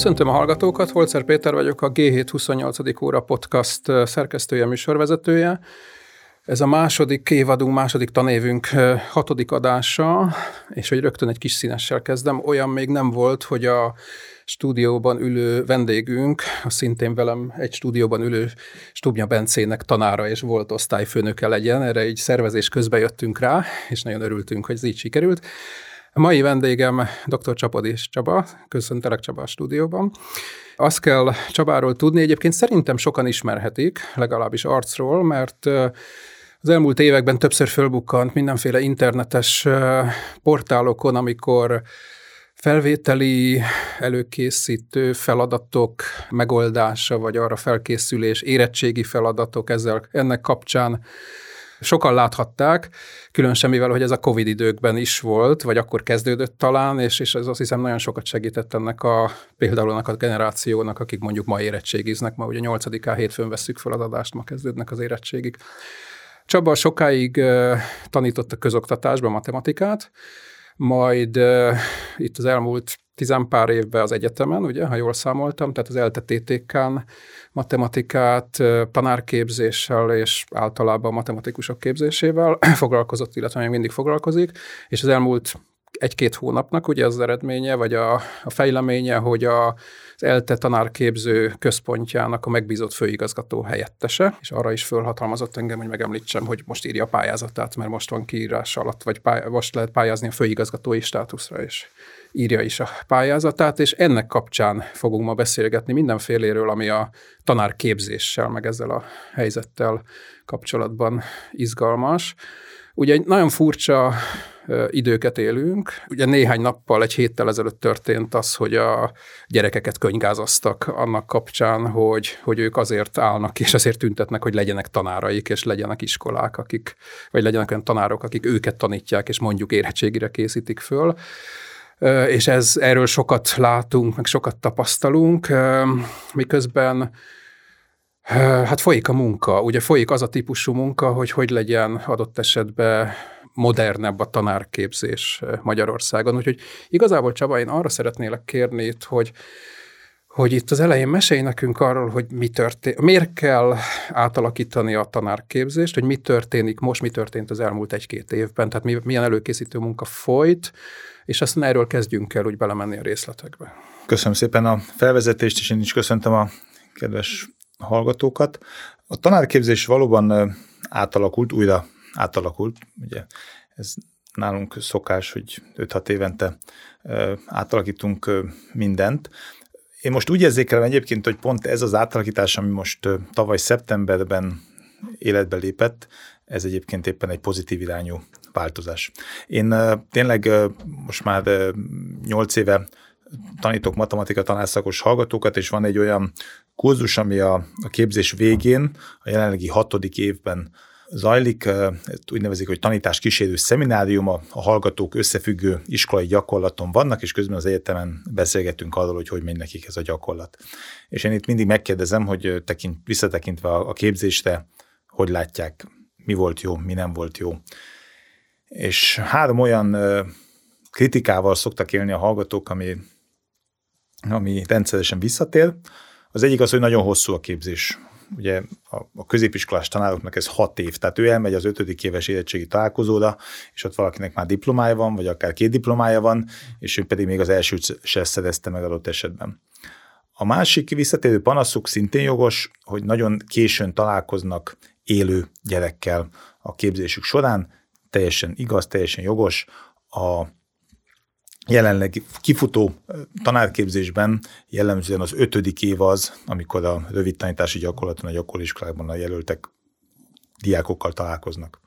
Köszöntöm a hallgatókat, Holcer Péter vagyok, a G728. óra podcast szerkesztője, műsorvezetője. Ez a második évadunk, második tanévünk hatodik adása, és hogy rögtön egy kis színessel kezdem, olyan még nem volt, hogy a stúdióban ülő vendégünk, a szintén velem egy stúdióban ülő Stubnya Bencének tanára és volt osztályfőnöke legyen, erre így szervezés közben jöttünk rá, és nagyon örültünk, hogy ez így sikerült. A mai vendégem dr. Csapadés Csaba, köszöntelek Csaba a stúdióban. Azt kell Csabáról tudni, egyébként szerintem sokan ismerhetik, legalábbis arcról, mert az elmúlt években többször fölbukkant mindenféle internetes portálokon, amikor felvételi, előkészítő feladatok megoldása, vagy arra felkészülés, érettségi feladatok ezzel ennek kapcsán Sokan láthatták, különösen mivel, hogy ez a Covid időkben is volt, vagy akkor kezdődött talán, és, és ez azt hiszem nagyon sokat segített ennek a például annak a generációnak, akik mondjuk ma érettségiznek, ma ugye 8 hétfőn veszük fel az adást, ma kezdődnek az érettségik. Csaba sokáig tanított a közoktatásban matematikát, majd itt az elmúlt tizenpár évben az egyetemen, ugye, ha jól számoltam, tehát az eltetétékán matematikát, tanárképzéssel és általában matematikusok képzésével foglalkozott, illetve még mindig foglalkozik, és az elmúlt egy-két hónapnak ugye az eredménye, vagy a, a fejleménye, hogy a, az ELTE tanárképző központjának a megbízott főigazgató helyettese, és arra is fölhatalmazott engem, hogy megemlítsem, hogy most írja a pályázatát, mert most van kiírás alatt, vagy pály- most lehet pályázni a főigazgatói státuszra is írja is a pályázatát, és ennek kapcsán fogunk ma beszélgetni mindenféléről, ami a tanárképzéssel, meg ezzel a helyzettel kapcsolatban izgalmas. Ugye egy nagyon furcsa időket élünk. Ugye néhány nappal, egy héttel ezelőtt történt az, hogy a gyerekeket könygázaztak annak kapcsán, hogy, hogy ők azért állnak és azért tüntetnek, hogy legyenek tanáraik, és legyenek iskolák, akik, vagy legyenek olyan tanárok, akik őket tanítják, és mondjuk érettségire készítik föl és ez, erről sokat látunk, meg sokat tapasztalunk, miközben hát folyik a munka, ugye folyik az a típusú munka, hogy hogy legyen adott esetben modernebb a tanárképzés Magyarországon. Úgyhogy igazából Csaba, én arra szeretnélek kérni itt, hogy hogy itt az elején mesélj nekünk arról, hogy mi történt, miért kell átalakítani a tanárképzést, hogy mi történik most, mi történt az elmúlt egy-két évben, tehát milyen előkészítő munka folyt, és aztán erről kezdjünk el úgy belemenni a részletekbe. Köszönöm szépen a felvezetést, és én is köszöntöm a kedves hallgatókat. A tanárképzés valóban átalakult, újra átalakult, ugye ez nálunk szokás, hogy 5-6 évente átalakítunk mindent. Én most úgy érzékelem egyébként, hogy pont ez az átalakítás, ami most tavaly szeptemberben életbe lépett, ez egyébként éppen egy pozitív irányú változás. Én tényleg most már nyolc éve tanítok matematika tanárszakos hallgatókat, és van egy olyan kurzus, ami a, a képzés végén, a jelenlegi hatodik évben zajlik, úgy nevezik, hogy tanítás kísérő szeminárium, a, a hallgatók összefüggő iskolai gyakorlaton vannak, és közben az egyetemen beszélgetünk arról, hogy hogy megy nekik ez a gyakorlat. És én itt mindig megkérdezem, hogy tekint, visszatekintve a, a képzésre, hogy látják, mi volt jó, mi nem volt jó. És három olyan kritikával szoktak élni a hallgatók, ami, ami rendszeresen visszatér. Az egyik az, hogy nagyon hosszú a képzés. Ugye a, a középiskolás tanároknak ez hat év, tehát ő elmegy az ötödik éves érettségi találkozóra, és ott valakinek már diplomája van, vagy akár két diplomája van, és ő pedig még az elsőt se szerezte meg adott esetben. A másik visszatérő panaszuk szintén jogos, hogy nagyon későn találkoznak élő gyerekkel a képzésük során, teljesen igaz, teljesen jogos. A jelenleg kifutó tanárképzésben jellemzően az ötödik év az, amikor a rövid tanítási gyakorlaton a gyakorliskolákban a jelöltek diákokkal találkoznak.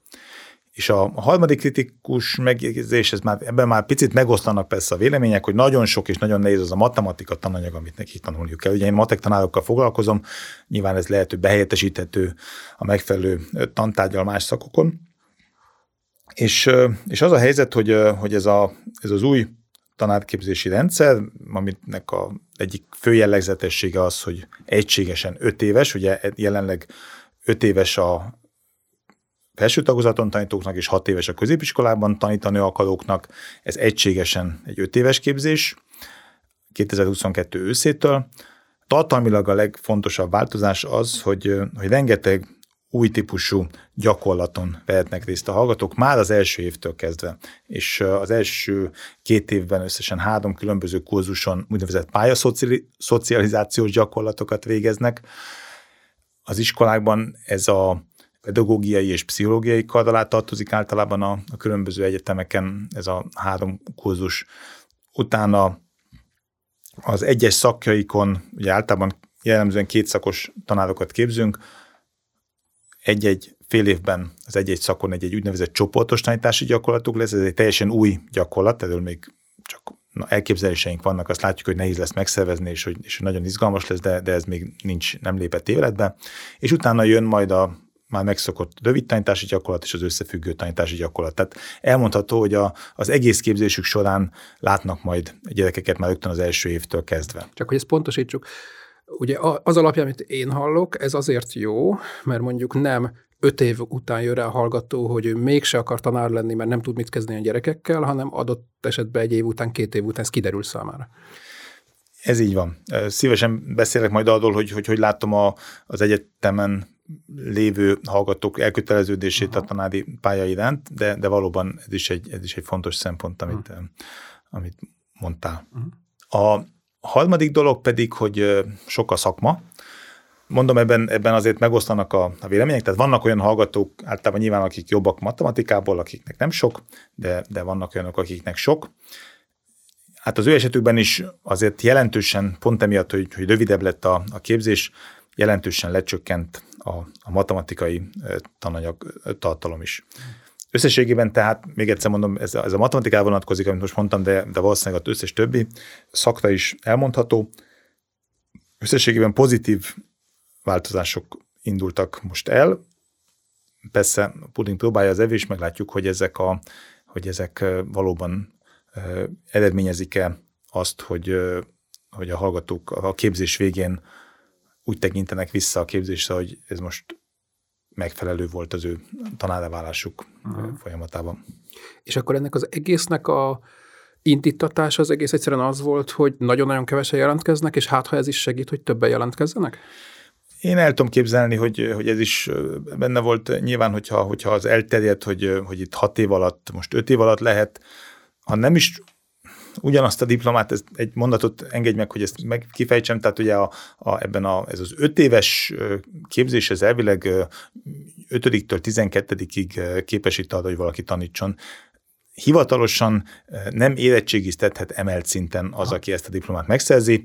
És a harmadik kritikus megjegyzés, ez már, ebben már picit megosztanak persze a vélemények, hogy nagyon sok és nagyon nehéz az a matematika tananyag, amit nekik tanulniuk kell. Ugye én matek tanárokkal foglalkozom, nyilván ez lehet, hogy behelyettesíthető a megfelelő tantárgyal más szakokon, és, és az a helyzet, hogy, hogy ez, a, ez az új tanárképzési rendszer, aminek a egyik fő jellegzetessége az, hogy egységesen öt éves, ugye jelenleg öt éves a felső tagozaton tanítóknak és hat éves a középiskolában tanítani akaróknak, ez egységesen egy öt éves képzés. 2022 őszétől. Tartalmilag a legfontosabb változás az, hogy, hogy rengeteg új típusú gyakorlaton vehetnek részt a hallgatók már az első évtől kezdve. És az első két évben összesen három különböző kurzuson úgynevezett pályaszocializációs gyakorlatokat végeznek. Az iskolákban ez a pedagógiai és pszichológiai kard alá tartozik általában a, a különböző egyetemeken ez a három kurzus. Utána az egyes szakjaikon, ugye általában jellemzően kétszakos tanárokat képzünk, egy-egy fél évben az egy-egy szakon egy-egy úgynevezett csoportos tanítási gyakorlatuk lesz, ez egy teljesen új gyakorlat, erről még csak na, elképzeléseink vannak, azt látjuk, hogy nehéz lesz megszervezni, és hogy, és nagyon izgalmas lesz, de, de ez még nincs, nem lépett életbe. És utána jön majd a már megszokott rövid tanítási gyakorlat és az összefüggő tanítási gyakorlat. Tehát elmondható, hogy a, az egész képzésük során látnak majd gyerekeket már rögtön az első évtől kezdve. Csak hogy ezt pontosítsuk, Ugye az alapján, amit én hallok, ez azért jó, mert mondjuk nem öt év után jön rá a hallgató, hogy ő mégse akar tanár lenni, mert nem tud mit kezdeni a gyerekekkel, hanem adott esetben egy év után, két év után ez kiderül számára. Ez így van. Szívesen beszélek majd arról, hogy hogy, hogy látom a, az egyetemen lévő hallgatók elköteleződését uh-huh. a tanári pálya iránt, de, de valóban ez is, egy, ez is egy fontos szempont, amit, uh-huh. amit mondtál. Uh-huh. A harmadik dolog pedig, hogy sok a szakma. Mondom, ebben, ebben azért megosztanak a, a vélemények, tehát vannak olyan hallgatók, általában nyilván akik jobbak matematikából, akiknek nem sok, de, de vannak olyanok, akiknek sok. Hát az ő esetükben is azért jelentősen, pont emiatt, hogy, hogy rövidebb lett a, a képzés, jelentősen lecsökkent a, a matematikai tananyag tartalom is. Összességében tehát, még egyszer mondom, ez a, ez a matematikára vonatkozik, amit most mondtam, de, de valószínűleg az összes többi szakra is elmondható. Összességében pozitív változások indultak most el. Persze a puding próbálja az evés, meglátjuk, hogy ezek, a, hogy ezek valóban eredményezik-e azt, hogy, hogy a hallgatók a képzés végén úgy tekintenek vissza a képzésre, hogy ez most megfelelő volt az ő tanárválásuk uh-huh. folyamatában. És akkor ennek az egésznek a indítatása az egész egyszerűen az volt, hogy nagyon-nagyon kevesen jelentkeznek, és hát ha ez is segít, hogy többen jelentkezzenek? Én el tudom képzelni, hogy, hogy ez is benne volt. Nyilván, hogyha, hogyha az elterjedt, hogy, hogy itt hat év alatt, most öt év alatt lehet, ha nem is ugyanazt a diplomát, ez egy mondatot engedj meg, hogy ezt meg kifejtsem, tehát ugye a, a, ebben a, ez az öt éves képzés, ez elvileg 5-től 12-ig képesít arra, hogy valaki tanítson. Hivatalosan nem érettségiztethet emelt szinten az, aki ezt a diplomát megszerzi,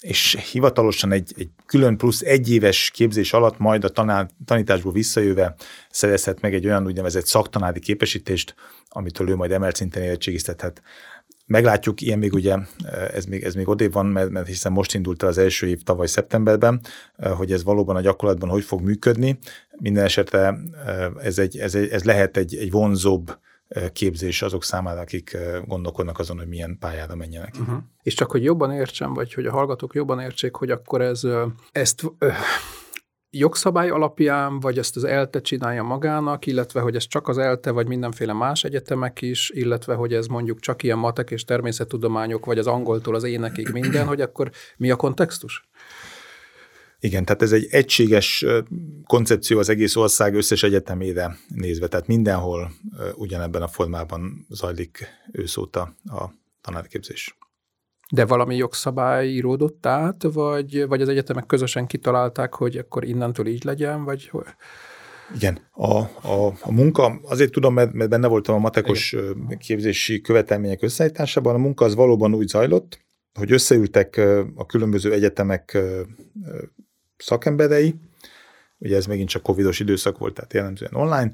és hivatalosan egy, egy külön plusz egy éves képzés alatt majd a tanár, tanításból visszajöve szerezhet meg egy olyan úgynevezett szaktanári képesítést, amitől ő majd emelt szinten érettségiztethet. Meglátjuk, ilyen még ugye, ez még, ez még odébb van, mert, mert hiszen most indult el az első év tavaly szeptemberben, hogy ez valóban a gyakorlatban hogy fog működni. Minden esetre ez, egy, ez, egy, ez lehet egy, egy vonzóbb képzés azok számára, akik gondolkodnak azon, hogy milyen pályára menjenek. Uh-huh. És csak, hogy jobban értsem, vagy hogy a hallgatók jobban értsék, hogy akkor ez ezt jogszabály alapján, vagy ezt az ELTE csinálja magának, illetve hogy ez csak az ELTE, vagy mindenféle más egyetemek is, illetve hogy ez mondjuk csak ilyen matek és természettudományok, vagy az angoltól az énekig minden, hogy akkor mi a kontextus? Igen, tehát ez egy egységes koncepció az egész ország összes egyetemére nézve, tehát mindenhol ugyanebben a formában zajlik őszóta a tanárképzés. De valami jogszabály íródott át, vagy, vagy az egyetemek közösen kitalálták, hogy akkor innentől így legyen, vagy igen, a, a, a munka, azért tudom, mert, mert benne voltam a matekos Igen. képzési követelmények összeállításában, a munka az valóban úgy zajlott, hogy összeültek a különböző egyetemek szakemberei, ugye ez megint csak covidos időszak volt, tehát jellemzően online,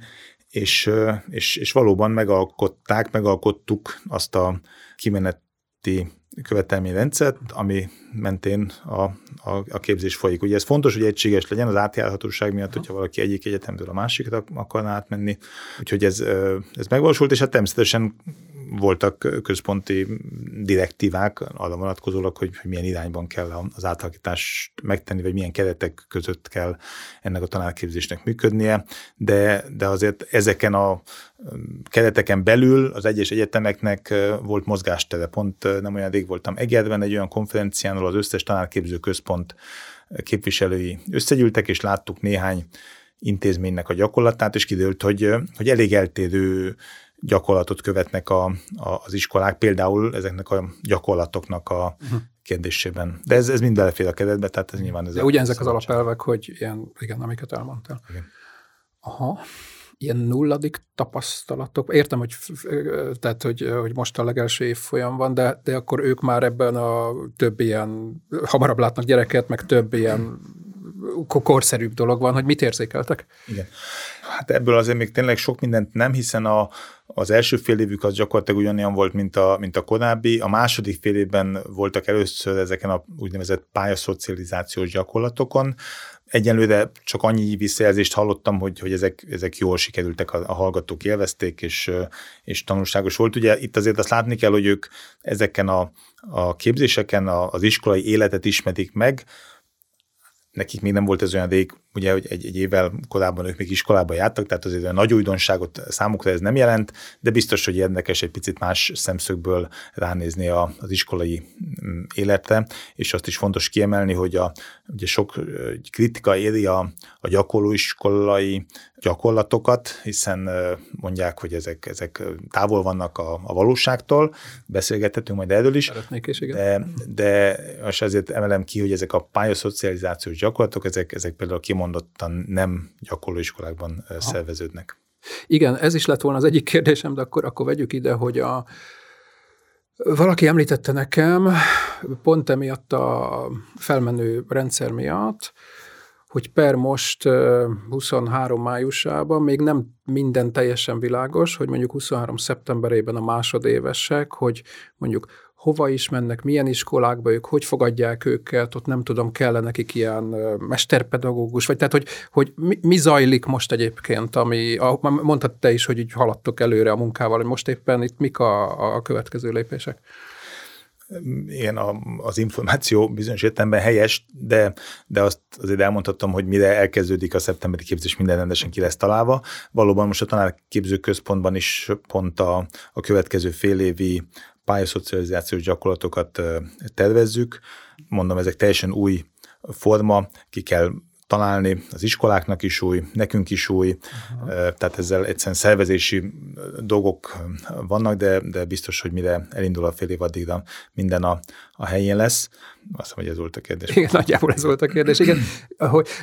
és, és, és valóban megalkották, megalkottuk azt a kimeneti követelményrendszert, ami mentén a, a, a képzés folyik. Ugye ez fontos, hogy egységes legyen az átjárhatóság miatt, hogyha valaki egyik egyetemtől a másikra akarna átmenni. Úgyhogy ez, ez megvalósult, és hát természetesen voltak központi direktívák arra vonatkozólag, hogy, hogy milyen irányban kell az átalakítást megtenni, vagy milyen keretek között kell ennek a tanárképzésnek működnie, de, de azért ezeken a kereteken belül az egyes egyetemeknek volt mozgástere. Pont nem olyan rég voltam Egerben egy olyan konferencián, ahol az összes tanárképző központ képviselői összegyűltek, és láttuk néhány intézménynek a gyakorlatát, és kiderült, hogy, hogy elég eltérő gyakorlatot követnek a, a, az iskolák, például ezeknek a gyakorlatoknak a uh-huh. kérdésében. De ez, ez mind belefér a keretbe, tehát ez nyilván... Ez De ugyanezek az alapelvek, hogy ilyen, igen, amiket elmondtál. Igen. Aha ilyen nulladik tapasztalatok. Értem, hogy, tehát, hogy, hogy most a legelső évfolyam van, de, de akkor ők már ebben a több ilyen, hamarabb látnak gyereket, meg több ilyen korszerűbb dolog van, hogy mit érzékeltek? Igen. Hát ebből azért még tényleg sok mindent nem, hiszen a, az első fél évük az gyakorlatilag ugyanolyan volt, mint a, mint a korábbi. A második fél évben voltak először ezeken a úgynevezett pályaszocializációs gyakorlatokon. Egyenlőre csak annyi visszajelzést hallottam, hogy, hogy ezek, ezek jól sikerültek, a, a hallgatók élvezték, és, és tanulságos volt. Ugye itt azért azt látni kell, hogy ők ezeken a, a képzéseken a, az iskolai életet ismerik meg, nekik még nem volt ez olyan rég, ugye, hogy egy, egy évvel korábban ők még iskolába jártak, tehát azért olyan nagy újdonságot számukra ez nem jelent, de biztos, hogy érdekes egy picit más szemszögből ránézni a, az iskolai mm, életre, és azt is fontos kiemelni, hogy a, ugye sok kritika éri a, a gyakorlóiskolai gyakorlatokat, hiszen mondják, hogy ezek, ezek távol vannak a, a valóságtól, beszélgethetünk majd erről is, is de, de most azért emelem ki, hogy ezek a pályaszocializációs gyakorlatok, ezek, ezek például kimondottan nem gyakorlóiskolákban Aha. szerveződnek. Igen, ez is lett volna az egyik kérdésem, de akkor, akkor vegyük ide, hogy a, valaki említette nekem, pont emiatt a felmenő rendszer miatt, hogy per most 23 májusában még nem minden teljesen világos, hogy mondjuk 23 szeptemberében a másodévesek, hogy mondjuk hova is mennek, milyen iskolákba ők, hogy fogadják őket, ott nem tudom, kell nekik ilyen mesterpedagógus, vagy tehát, hogy, hogy mi, mi zajlik most egyébként, ami, a, mondtad te is, hogy így haladtok előre a munkával, hogy most éppen itt mik a, a következő lépések? igen, a, az információ bizonyos értelemben helyes, de, de azt azért elmondhatom, hogy mire elkezdődik a szeptemberi képzés, minden rendesen ki lesz találva. Valóban most a tanárképző központban is pont a, a következő fél évi pályaszocializációs gyakorlatokat tervezzük. Mondom, ezek teljesen új forma, ki kell találni, az iskoláknak is új, nekünk is új, uh-huh. tehát ezzel egyszerűen szervezési dolgok vannak, de, de biztos, hogy mire elindul a fél év addigra minden a, a helyén lesz. Azt hiszem, hogy ez volt a kérdés. Igen, nagyjából ez volt a kérdés. Igen.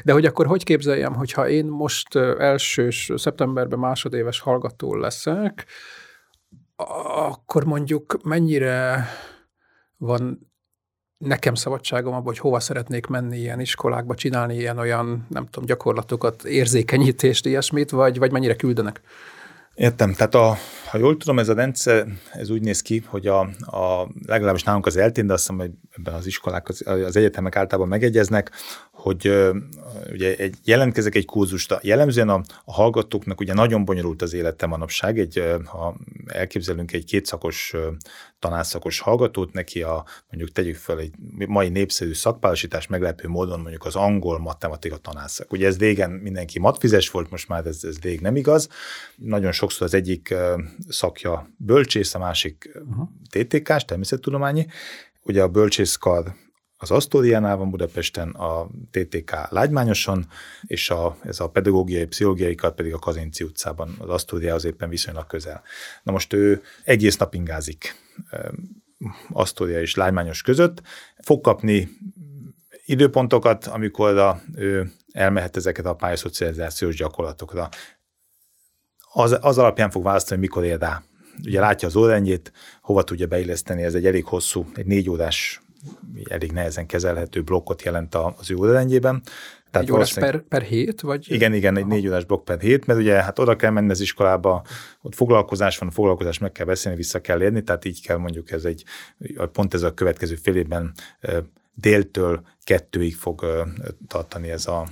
De hogy akkor hogy képzeljem, hogyha én most elsős, szeptemberben másodéves hallgató leszek, akkor mondjuk mennyire van nekem szabadságom abban, hogy hova szeretnék menni ilyen iskolákba, csinálni ilyen-olyan, nem tudom, gyakorlatokat, érzékenyítést, ilyesmit, vagy, vagy mennyire küldenek? Értem, tehát a, ha jól tudom, ez a rendszer, ez úgy néz ki, hogy a, a legalábbis nálunk az eltén, de azt hiszem, hogy ebben az iskolák, az, az egyetemek általában megegyeznek, hogy ugye egy, jelentkezek egy kurzusra. Jellemzően a, a hallgatóknak ugye nagyon bonyolult az élete manapság. Egy, ha elképzelünk egy kétszakos uh, tanárszakos hallgatót, neki a, mondjuk tegyük fel egy mai népszerű szakpárosítás meglepő módon mondjuk az angol matematika tanárszak. Ugye ez régen mindenki matfizes volt, most már ez, ez rég nem igaz. Nagyon sokszor az egyik szakja bölcsész, a másik uh-huh. TTK-s, természettudományi. Ugye a bölcsészkar az Asztóriánál van Budapesten, a TTK Lágymányoson, és a, ez a pedagógiai, pszichológiai kar pedig a Kazinci utcában, az Asztóriához éppen viszonylag közel. Na most ő egész nap ingázik Asztória és Lágymányos között, fog kapni időpontokat, amikor a, ő elmehet ezeket a pályaszocializációs gyakorlatokra. Az, az alapján fog választani, hogy mikor ér rá. Ugye látja az órendjét, hova tudja beilleszteni, ez egy elég hosszú, egy négy órás elég nehezen kezelhető blokkot jelent az ő órarendjében. Tehát egy órás per, per hét? Vagy? Igen, igen, egy négy órás blokk per hét, mert ugye hát oda kell menni az iskolába, ott foglalkozás van, a foglalkozás meg kell beszélni, vissza kell érni, tehát így kell mondjuk ez egy, pont ez a következő fél évben déltől kettőig fog tartani ez a,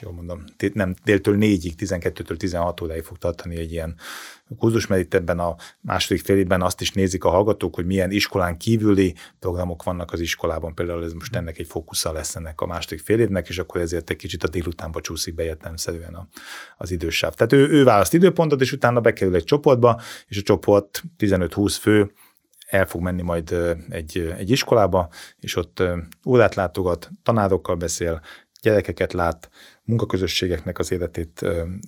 jól mondom, nem, déltől négyig, 12-től 16 óráig fog tartani egy ilyen kurzus, mert itt ebben a második félében azt is nézik a hallgatók, hogy milyen iskolán kívüli programok vannak az iskolában. Például ez most ennek egy fókusza lesz ennek a második fél és akkor ezért egy kicsit a délutánba csúszik be értelemszerűen a, az idősáv. Tehát ő, ő választ időpontot, és utána bekerül egy csoportba, és a csoport 15-20 fő el fog menni majd egy, egy iskolába, és ott órát látogat, tanárokkal beszél, gyerekeket lát, munkaközösségeknek az életét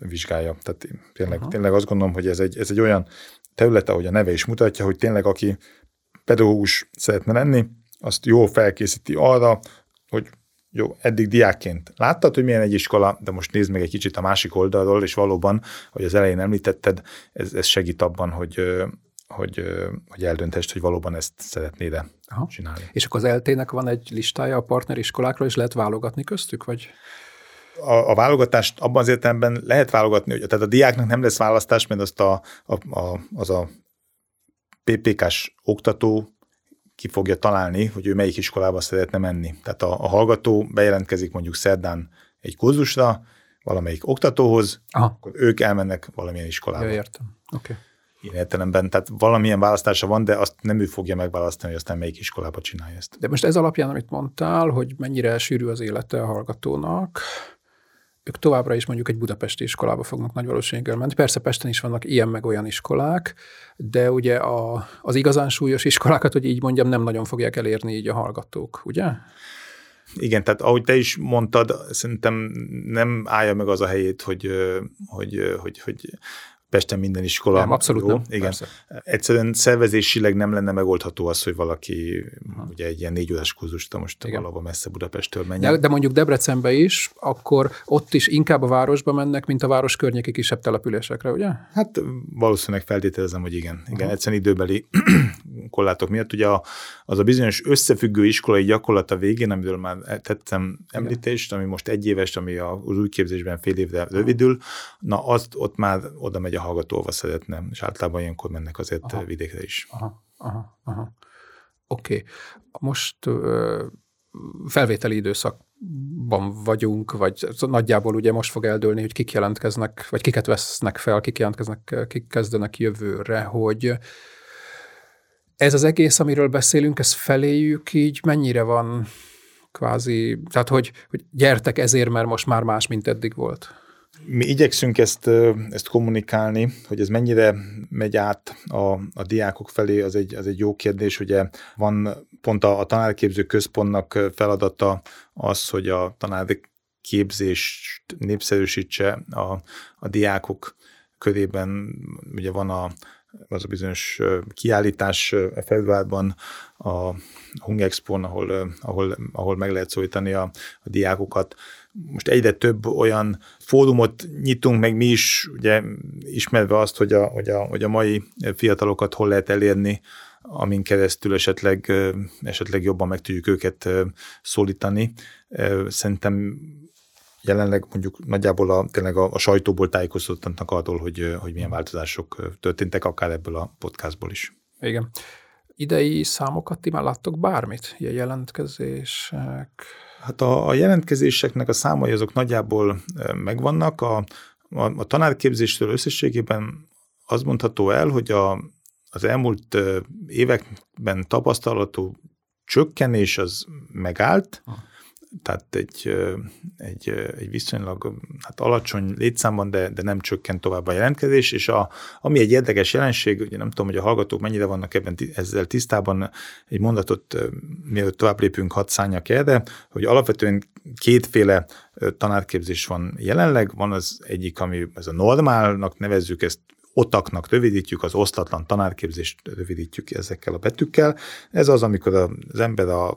vizsgálja. Tehát tényleg, tényleg azt gondolom, hogy ez egy, ez egy olyan terület, ahogy a neve is mutatja, hogy tényleg aki pedagógus szeretne lenni, azt jól felkészíti arra, hogy jó, eddig diákként láttad, hogy milyen egy iskola, de most nézd meg egy kicsit a másik oldalról, és valóban, hogy az elején említetted, ez, ez segít abban, hogy, hogy, hogy eldöntest, hogy valóban ezt szeretnéd Aha. csinálni. És akkor az eltének van egy listája a partneriskolákról, és lehet válogatni köztük, vagy? A, a válogatást abban az értelemben lehet válogatni, hogy tehát a diáknak nem lesz választás, mert azt a, a, a, az a PPK-s oktató ki fogja találni, hogy ő melyik iskolába szeretne menni. Tehát a, a hallgató bejelentkezik mondjuk szerdán egy kurzusra, valamelyik oktatóhoz, Aha. akkor ők elmennek valamilyen iskolába. Ja, értem. Oké. Okay. Ilyen értelemben, tehát valamilyen választása van, de azt nem ő fogja megválasztani, hogy aztán melyik iskolába csinálja ezt. De most ez alapján, amit mondtál, hogy mennyire sűrű az élete a hallgatónak, ők továbbra is mondjuk egy budapesti iskolába fognak nagy valószínűséggel menni. Persze Pesten is vannak ilyen meg olyan iskolák, de ugye a, az igazán súlyos iskolákat, hogy így mondjam, nem nagyon fogják elérni így a hallgatók, ugye? Igen, tehát ahogy te is mondtad, szerintem nem állja meg az a helyét, hogy, hogy, hogy, hogy Pesten minden iskola. Nem, abszolút jó. nem. Igen. Persze. Egyszerűen szervezésileg nem lenne megoldható az, hogy valaki ha. ugye egy ilyen négy órás kurzust most Igen. valahol messze Budapesttől menjen. De, de mondjuk Debrecenbe is, akkor ott is inkább a városba mennek, mint a város környéki kisebb településekre, ugye? Hát valószínűleg feltételezem, hogy igen. Igen, uh-huh. egyszerűen időbeli korlátok miatt. Ugye az a bizonyos összefüggő iskolai gyakorlat a végén, amiről már tettem említést, ami most egy éves, ami az új képzésben fél évre rövidül, na azt ott már oda megy a hallgató szeretne, és általában ilyenkor mennek azért aha. vidékre is. Aha, aha, aha. Oké. Okay. Most ö, felvételi időszakban vagyunk, vagy nagyjából ugye most fog eldőlni, hogy kik jelentkeznek, vagy kiket vesznek fel, kik jelentkeznek, kik kezdenek jövőre, hogy ez az egész, amiről beszélünk, ez feléjük így mennyire van kvázi, tehát hogy, hogy gyertek ezért, mert most már más, mint eddig volt? Mi igyekszünk ezt, ezt kommunikálni, hogy ez mennyire megy át a, a diákok felé, az egy, az egy jó kérdés. Ugye van pont a, a tanárképző központnak feladata az, hogy a tanárképzést népszerűsítse a, a diákok körében. Ugye van a, az a bizonyos kiállítás februárban a Hungexpo-n, ahol, ahol, ahol meg lehet szólítani a, a diákokat. Most egyre több olyan fórumot nyitunk meg mi is, ugye ismerve azt, hogy a, hogy a, hogy a mai fiatalokat hol lehet elérni, amin keresztül esetleg, esetleg jobban meg tudjuk őket szólítani. Szerintem jelenleg mondjuk nagyjából a, tényleg a, a sajtóból tájékoztatnak arról, hogy, hogy milyen változások történtek, akár ebből a podcastból is. Igen. Idei számokat ti már láttok bármit? Ilyen jelentkezések? Hát a, a jelentkezéseknek a számai azok nagyjából megvannak. A, a, a tanárképzéstől összességében az mondható el, hogy a, az elmúlt években tapasztalható csökkenés az megállt, ah tehát egy, egy, egy viszonylag hát alacsony létszámban, de, de nem csökkent tovább a jelentkezés, és a, ami egy érdekes jelenség, ugye nem tudom, hogy a hallgatók mennyire vannak ebben ezzel tisztában, egy mondatot, mielőtt tovább lépünk, hadd szálljak erre, hogy alapvetően kétféle tanárképzés van jelenleg, van az egyik, ami ez a normálnak nevezzük, ezt otaknak rövidítjük, az osztatlan tanárképzést rövidítjük ezekkel a betűkkel. Ez az, amikor az ember a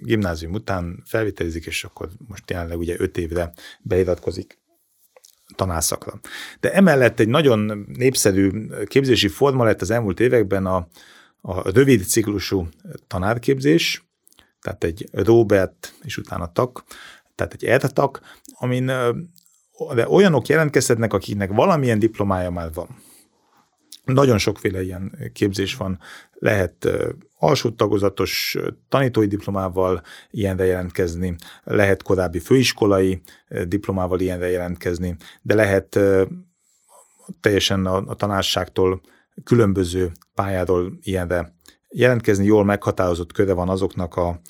gimnázium után felvételizik, és akkor most jelenleg ugye öt évre beiratkozik tanárszakra. De emellett egy nagyon népszerű képzési forma lett az elmúlt években a, a rövid ciklusú tanárképzés, tehát egy Robert és utána tak, tehát egy ertak, amin de olyanok jelentkezhetnek, akiknek valamilyen diplomája már van. Nagyon sokféle ilyen képzés van. Lehet alsó tagozatos tanítói diplomával ilyenre jelentkezni, lehet korábbi főiskolai diplomával ilyenre jelentkezni, de lehet teljesen a, a tanárságtól különböző pályáról ilyenre jelentkezni. Jól meghatározott köre van azoknak a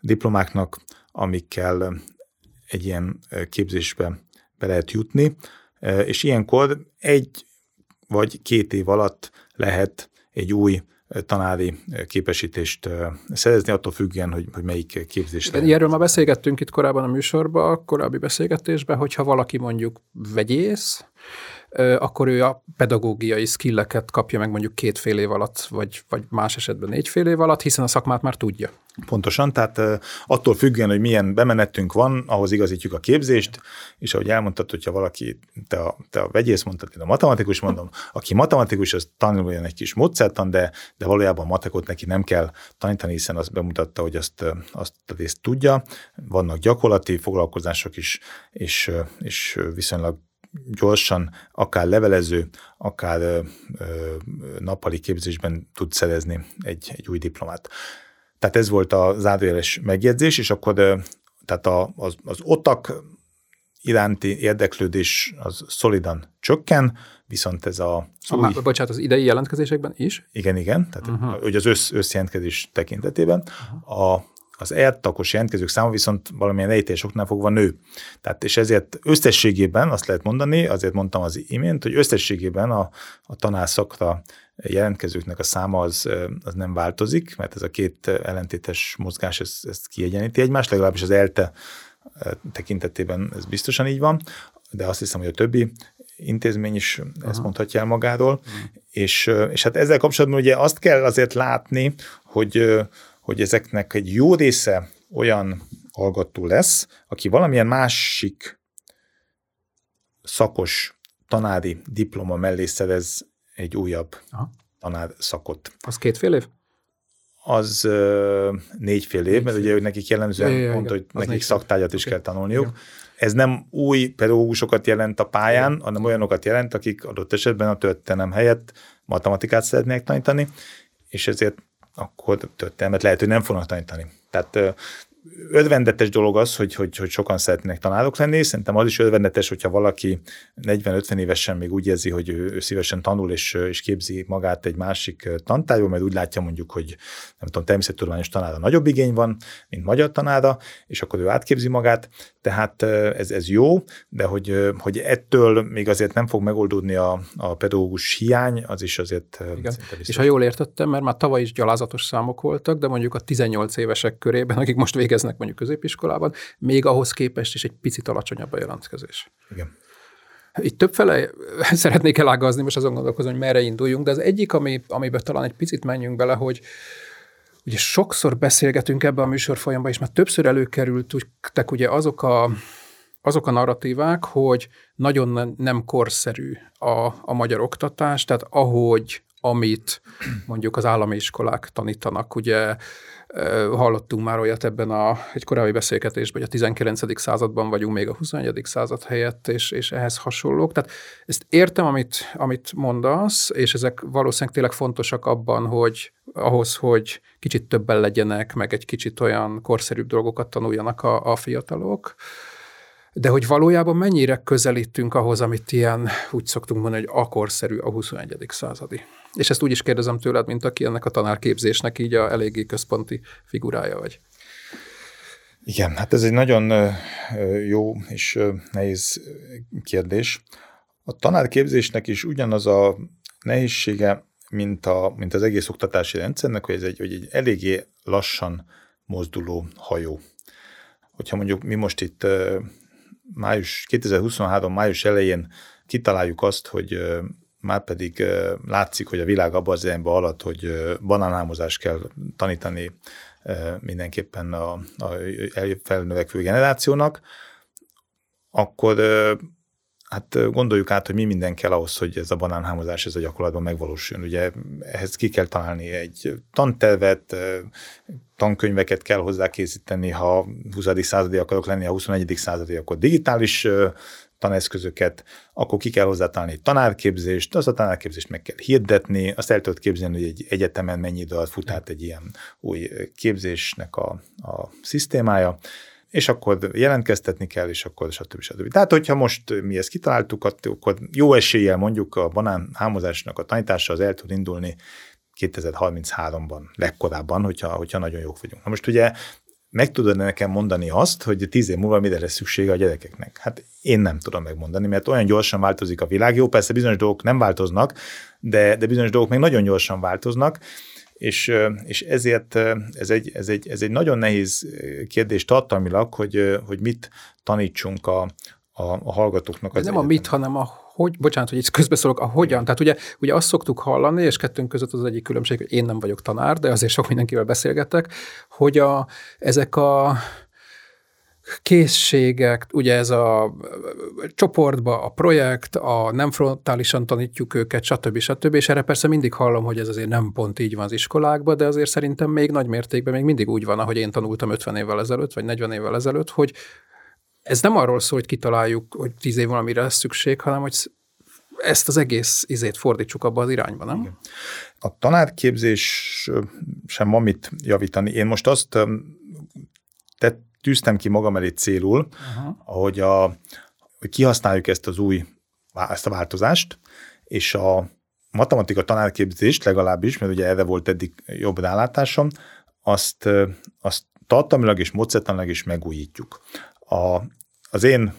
diplomáknak, amikkel egy ilyen képzésbe be lehet jutni, és ilyenkor egy vagy két év alatt lehet egy új tanári képesítést szerezni, attól függően, hogy, hogy melyik képzés. Igen, erről már beszélgettünk itt korábban a műsorban, korábbi beszélgetésben, hogyha valaki mondjuk vegyész, akkor ő a pedagógiai skilleket kapja meg mondjuk két fél év alatt, vagy, vagy más esetben négy fél év alatt, hiszen a szakmát már tudja. Pontosan, tehát attól függően, hogy milyen bemenetünk van, ahhoz igazítjuk a képzést, és ahogy elmondtad, hogyha valaki, te a, te a vegyész mondtad, én a matematikus mondom, aki matematikus, az tanuljon egy kis módszertan, de, de valójában matekot neki nem kell tanítani, hiszen azt bemutatta, hogy azt, azt a részt tudja. Vannak gyakorlati foglalkozások is, és, és viszonylag gyorsan, akár levelező, akár ö, ö, nappali képzésben tud szerezni egy, egy új diplomát. Tehát ez volt a zárójeles megjegyzés, és akkor ö, tehát a, az, az otak iránti érdeklődés az szolidan csökken, viszont ez a... a új... Bocsánat, az idei jelentkezésekben is? Igen, igen, tehát uh-huh. az össz, összjelentkezés tekintetében. Uh-huh. A az eltakos jelentkezők száma viszont valamilyen ejtés oknál fogva nő. Tehát és ezért összességében azt lehet mondani, azért mondtam az imént, hogy összességében a, a tanárszakra jelentkezőknek a száma az, az nem változik, mert ez a két ellentétes mozgás ezt, ezt kiegyeníti egymást, legalábbis az ELTE tekintetében ez biztosan így van, de azt hiszem, hogy a többi intézmény is Aha. ezt mondhatja el magáról, mm. és, és hát ezzel kapcsolatban ugye azt kell azért látni, hogy hogy ezeknek egy jó része olyan hallgató lesz, aki valamilyen másik szakos tanári diploma mellé szerez egy újabb Aha. tanár szakot. Az két fél év? Az négy fél év, mert ugye nekik jellemzően ja, mondta, hogy nekik szaktárgyat is okay. kell tanulniuk. Igen. Ez nem új pedagógusokat jelent a pályán, Igen. hanem olyanokat jelent, akik adott esetben a történelem helyett matematikát szeretnék tanítani, és ezért akkor történelmet lehet, hogy nem fognak tanítani. Tehát örvendetes dolog az, hogy, hogy, hogy sokan szeretnének tanárok lenni. Szerintem az is örvendetes, hogyha valaki 40-50 évesen még úgy érzi, hogy ő, ő szívesen tanul és, és képzi magát egy másik tantárgyból, mert úgy látja mondjuk, hogy nem tudom, természettudományos tanára nagyobb igény van, mint magyar tanára, és akkor ő átképzi magát. Tehát ez, ez jó, de hogy, hogy ettől még azért nem fog megoldódni a, a pedagógus hiány, az is azért Igen. És ha jól értettem, mert már tavaly is gyalázatos számok voltak, de mondjuk a 18 évesek körében, akik most végeznek mondjuk középiskolában, még ahhoz képest is egy picit alacsonyabb a jelentkezés. Igen. Itt többfele szeretnék elágazni, most azon gondolkozom, hogy merre induljunk, de az egyik, ami, amiben talán egy picit menjünk bele, hogy ugye sokszor beszélgetünk ebben a műsor folyamban, és már többször előkerültek ugye azok a, azok a narratívák, hogy nagyon nem korszerű a, a magyar oktatás, tehát ahogy amit mondjuk az állami iskolák tanítanak, ugye Hallottunk már olyat ebben a, egy korábbi beszélgetésben, hogy a 19. században vagyunk még a 21. század helyett, és, és ehhez hasonlók. Tehát ezt értem, amit, amit mondasz, és ezek valószínűleg tényleg fontosak abban, hogy ahhoz, hogy kicsit többen legyenek, meg egy kicsit olyan korszerűbb dolgokat tanuljanak a, a fiatalok. De hogy valójában mennyire közelítünk ahhoz, amit ilyen, úgy szoktunk mondani, hogy akorszerű a 21. századi. És ezt úgy is kérdezem tőled, mint aki ennek a tanárképzésnek így a eléggé központi figurája vagy. Igen, hát ez egy nagyon jó és nehéz kérdés. A tanárképzésnek is ugyanaz a nehézsége, mint, a, mint az egész oktatási rendszernek, hogy ez egy, hogy egy eléggé lassan mozduló hajó. Hogyha mondjuk mi most itt május, 2023. május elején kitaláljuk azt, hogy már pedig látszik, hogy a világ abban az irányba alatt, hogy banánhámozást kell tanítani mindenképpen a, a felnövekvő generációnak, akkor hát gondoljuk át, hogy mi minden kell ahhoz, hogy ez a banánhámozás ez a gyakorlatban megvalósuljon. Ugye ehhez ki kell találni egy tantervet, tankönyveket kell hozzá készíteni, ha 20. századi akarok lenni, ha 21. századi, akkor digitális taneszközöket, akkor ki kell hozzátalálni egy tanárképzést, az a tanárképzést meg kell hirdetni, azt el tudod képzelni, hogy egy egyetemen mennyi idő alatt fut át egy ilyen új képzésnek a, a szisztémája, és akkor jelentkeztetni kell, és akkor stb. stb. Tehát, hogyha most mi ezt kitaláltuk, akkor jó eséllyel mondjuk a banán hámozásnak a tanítása az el tud indulni 2033-ban, legkorábban, hogyha, hogyha nagyon jók vagyunk. Na most ugye meg tudod nekem mondani azt, hogy tíz év múlva mire lesz szüksége a gyerekeknek? Hát én nem tudom megmondani, mert olyan gyorsan változik a világ. Jó, persze bizonyos dolgok nem változnak, de, de bizonyos dolgok még nagyon gyorsan változnak, és, és ezért ez egy, ez, egy, ez egy nagyon nehéz kérdés tartalmilag, hogy, hogy mit tanítsunk a, a, a hallgatóknak. Az nem egyetem. a mit, hanem a hogy, bocsánat, hogy itt közbeszólok, a hogyan. Tehát ugye, ugye azt szoktuk hallani, és kettőnk között az egyik különbség, hogy én nem vagyok tanár, de azért sok mindenkivel beszélgetek, hogy a, ezek a készségek, ugye ez a csoportba, a projekt, a nem frontálisan tanítjuk őket, stb. stb. És erre persze mindig hallom, hogy ez azért nem pont így van az iskolákban, de azért szerintem még nagy mértékben még mindig úgy van, ahogy én tanultam 50 évvel ezelőtt, vagy 40 évvel ezelőtt, hogy ez nem arról szól, hogy kitaláljuk, hogy 10 év valamire lesz szükség, hanem hogy ezt az egész izét fordítsuk abba az irányba, nem? Igen. A tanárképzés sem van mit javítani. Én most azt tett, tűztem ki magam elé célul, uh-huh. hogy, a, hogy kihasználjuk ezt az új, ezt a változást, és a matematika tanárképzést legalábbis, mert ugye erre volt eddig jobb rálátásom, azt, azt tartalmilag és módszertanilag is megújítjuk. A, az én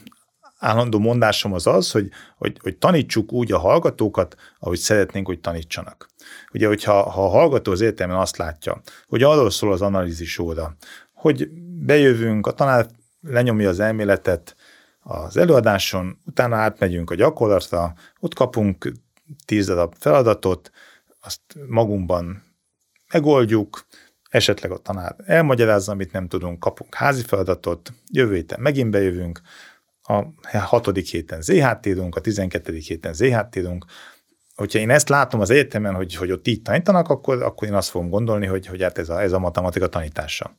állandó mondásom az az, hogy, hogy, hogy tanítsuk úgy a hallgatókat, ahogy szeretnénk, hogy tanítsanak. Ugye, hogyha ha a hallgató az értelmen azt látja, hogy arról szól az analízis óra, hogy bejövünk, a tanár lenyomja az elméletet az előadáson, utána átmegyünk a gyakorlatra, ott kapunk tíz darab feladatot, azt magunkban megoldjuk, esetleg a tanár elmagyarázza, amit nem tudunk, kapunk házi feladatot, jövő héten megint bejövünk, a hatodik héten ZHT a tizenkettedik héten ZHT hogyha én ezt látom az egyetemen, hogy, hogy ott így tanítanak, akkor, akkor én azt fogom gondolni, hogy, hogy hát ez a, ez a matematika tanítása.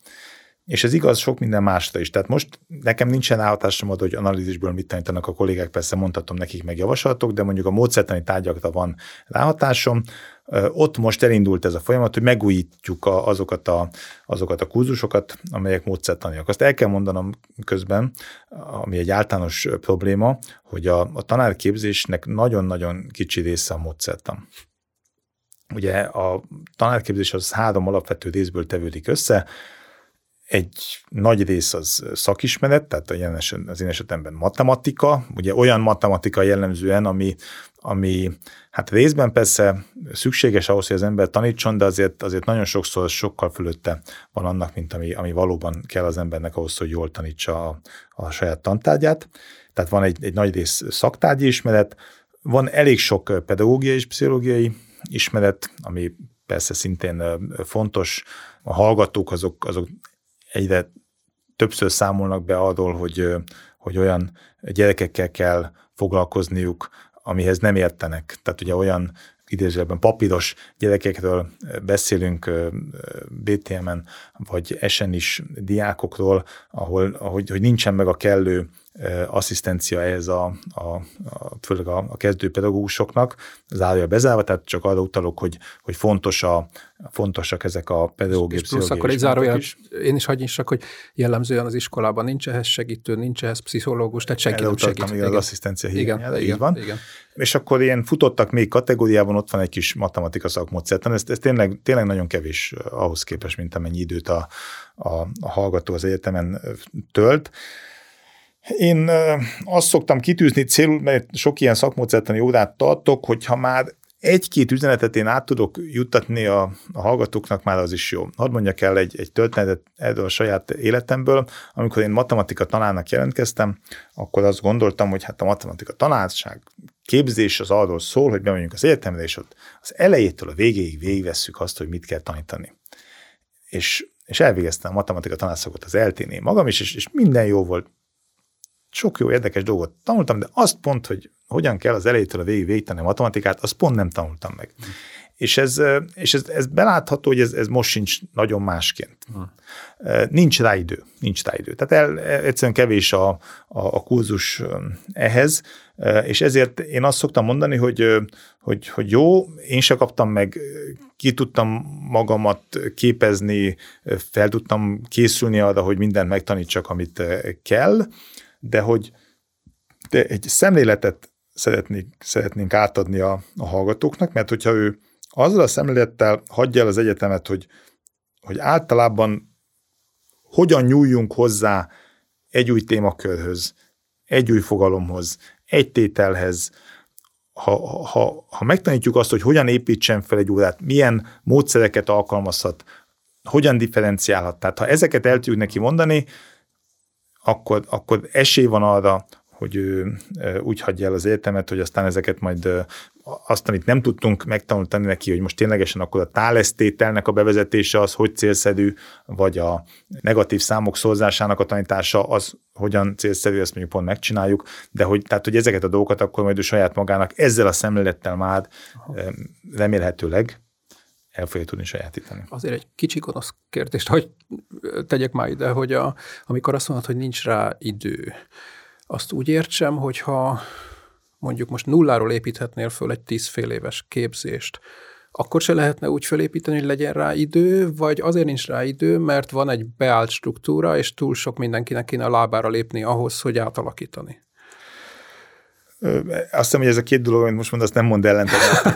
És ez igaz sok minden másra is. Tehát most nekem nincsen ráhatásom oda, hogy analízisből mit tanítanak a kollégák, persze mondhatom nekik meg javaslatok, de mondjuk a módszertani tárgyakra van ráhatásom. Ott most elindult ez a folyamat, hogy megújítjuk a, azokat, a, azokat a kurzusokat, amelyek módszertaniak. Azt el kell mondanom közben, ami egy általános probléma, hogy a, a tanárképzésnek nagyon-nagyon kicsi része a módszertan. Ugye a tanárképzés az három alapvető részből tevődik össze, egy nagy rész az szakismeret, tehát az én esetemben matematika, ugye olyan matematika jellemzően, ami, ami hát részben persze szükséges ahhoz, hogy az ember tanítson, de azért, azért nagyon sokszor sokkal fölötte van annak, mint ami, ami valóban kell az embernek ahhoz, hogy jól tanítsa a, a saját tantárgyát. Tehát van egy, egy nagy rész szaktárgyi ismeret, van elég sok pedagógiai és pszichológiai ismeret, ami persze szintén fontos, a hallgatók azok, azok egyre többször számolnak be arról, hogy, hogy olyan gyerekekkel kell foglalkozniuk, amihez nem értenek. Tehát ugye olyan idézőben papíros gyerekekről beszélünk BTM-en, vagy esen is diákokról, ahol, ahogy, hogy nincsen meg a kellő asszisztencia ehhez a, a, a főleg a, a kezdő pedagógusoknak, zárja bezárva, tehát csak arra utalok, hogy, hogy fontos a, fontosak ezek a pedagógiai és plusz akkor egy zárójel, én is hagyj hogy jellemzően az iskolában nincs ehhez segítő, nincs ehhez pszichológus, tehát senki nem segít. Igen, az asszisztencia igen, igen, így van. Igen. És akkor ilyen futottak még kategóriában, ott van egy kis matematika szakmódszertan, ez, ez tényleg, tényleg nagyon kevés ahhoz képest, mint amennyi időt a, a, a hallgató az egyetemen tölt. Én azt szoktam kitűzni célul, mert sok ilyen szakmódszertani órát tartok, hogyha már egy-két üzenetet én át tudok juttatni a, a hallgatóknak, már az is jó. Hadd mondjak el egy, egy történetet erről a saját életemből. Amikor én matematika tanárnak jelentkeztem, akkor azt gondoltam, hogy hát a matematika tanárság képzés az arról szól, hogy bemegyünk az egyetemre, és ott az elejétől a végéig végigvesszük azt, hogy mit kell tanítani. És, és elvégeztem a matematika tanárszakot az elténé magam is, és, és minden jó volt, sok jó érdekes dolgot tanultam, de azt pont, hogy hogyan kell az elejétől a végig végteni a matematikát, azt pont nem tanultam meg. Mm. És ez, és ez, ez belátható, hogy ez, ez most sincs nagyon másként. Mm. Nincs rá idő, nincs rá idő. Tehát el, egyszerűen kevés a, a, a kurzus ehhez, és ezért én azt szoktam mondani, hogy, hogy, hogy jó, én se kaptam meg, ki tudtam magamat képezni, fel tudtam készülni arra, hogy mindent megtanítsak, amit kell, de hogy de egy szemléletet szeretnék, szeretnénk átadni a, a hallgatóknak, mert hogyha ő azzal a szemlélettel hagyja el az egyetemet, hogy, hogy általában hogyan nyúljunk hozzá egy új témakörhöz, egy új fogalomhoz, egy tételhez, ha, ha, ha megtanítjuk azt, hogy hogyan építsen fel egy órát, milyen módszereket alkalmazhat, hogyan differenciálhat, tehát ha ezeket el tudjuk neki mondani, akkor, akkor esély van arra, hogy ő úgy hagyja el az értelmet, hogy aztán ezeket majd azt, amit nem tudtunk megtanulni neki, hogy most ténylegesen akkor a tálesztételnek a bevezetése az hogy célszerű, vagy a negatív számok szorzásának a tanítása az hogyan célszerű, ezt mondjuk pont megcsináljuk, de hogy, tehát, hogy ezeket a dolgokat akkor majd ő saját magának ezzel a szemlélettel már remélhetőleg el fogja tudni sajátítani. Azért egy kicsi gonosz kérdést, hogy tegyek már ide, hogy a, amikor azt mondod, hogy nincs rá idő, azt úgy értsem, hogyha mondjuk most nulláról építhetnél föl egy tíz fél éves képzést, akkor se lehetne úgy felépíteni, hogy legyen rá idő, vagy azért nincs rá idő, mert van egy beállt struktúra, és túl sok mindenkinek kéne a lábára lépni ahhoz, hogy átalakítani. Azt hiszem, hogy ez a két dolog, amit most mondasz, nem mond ellent.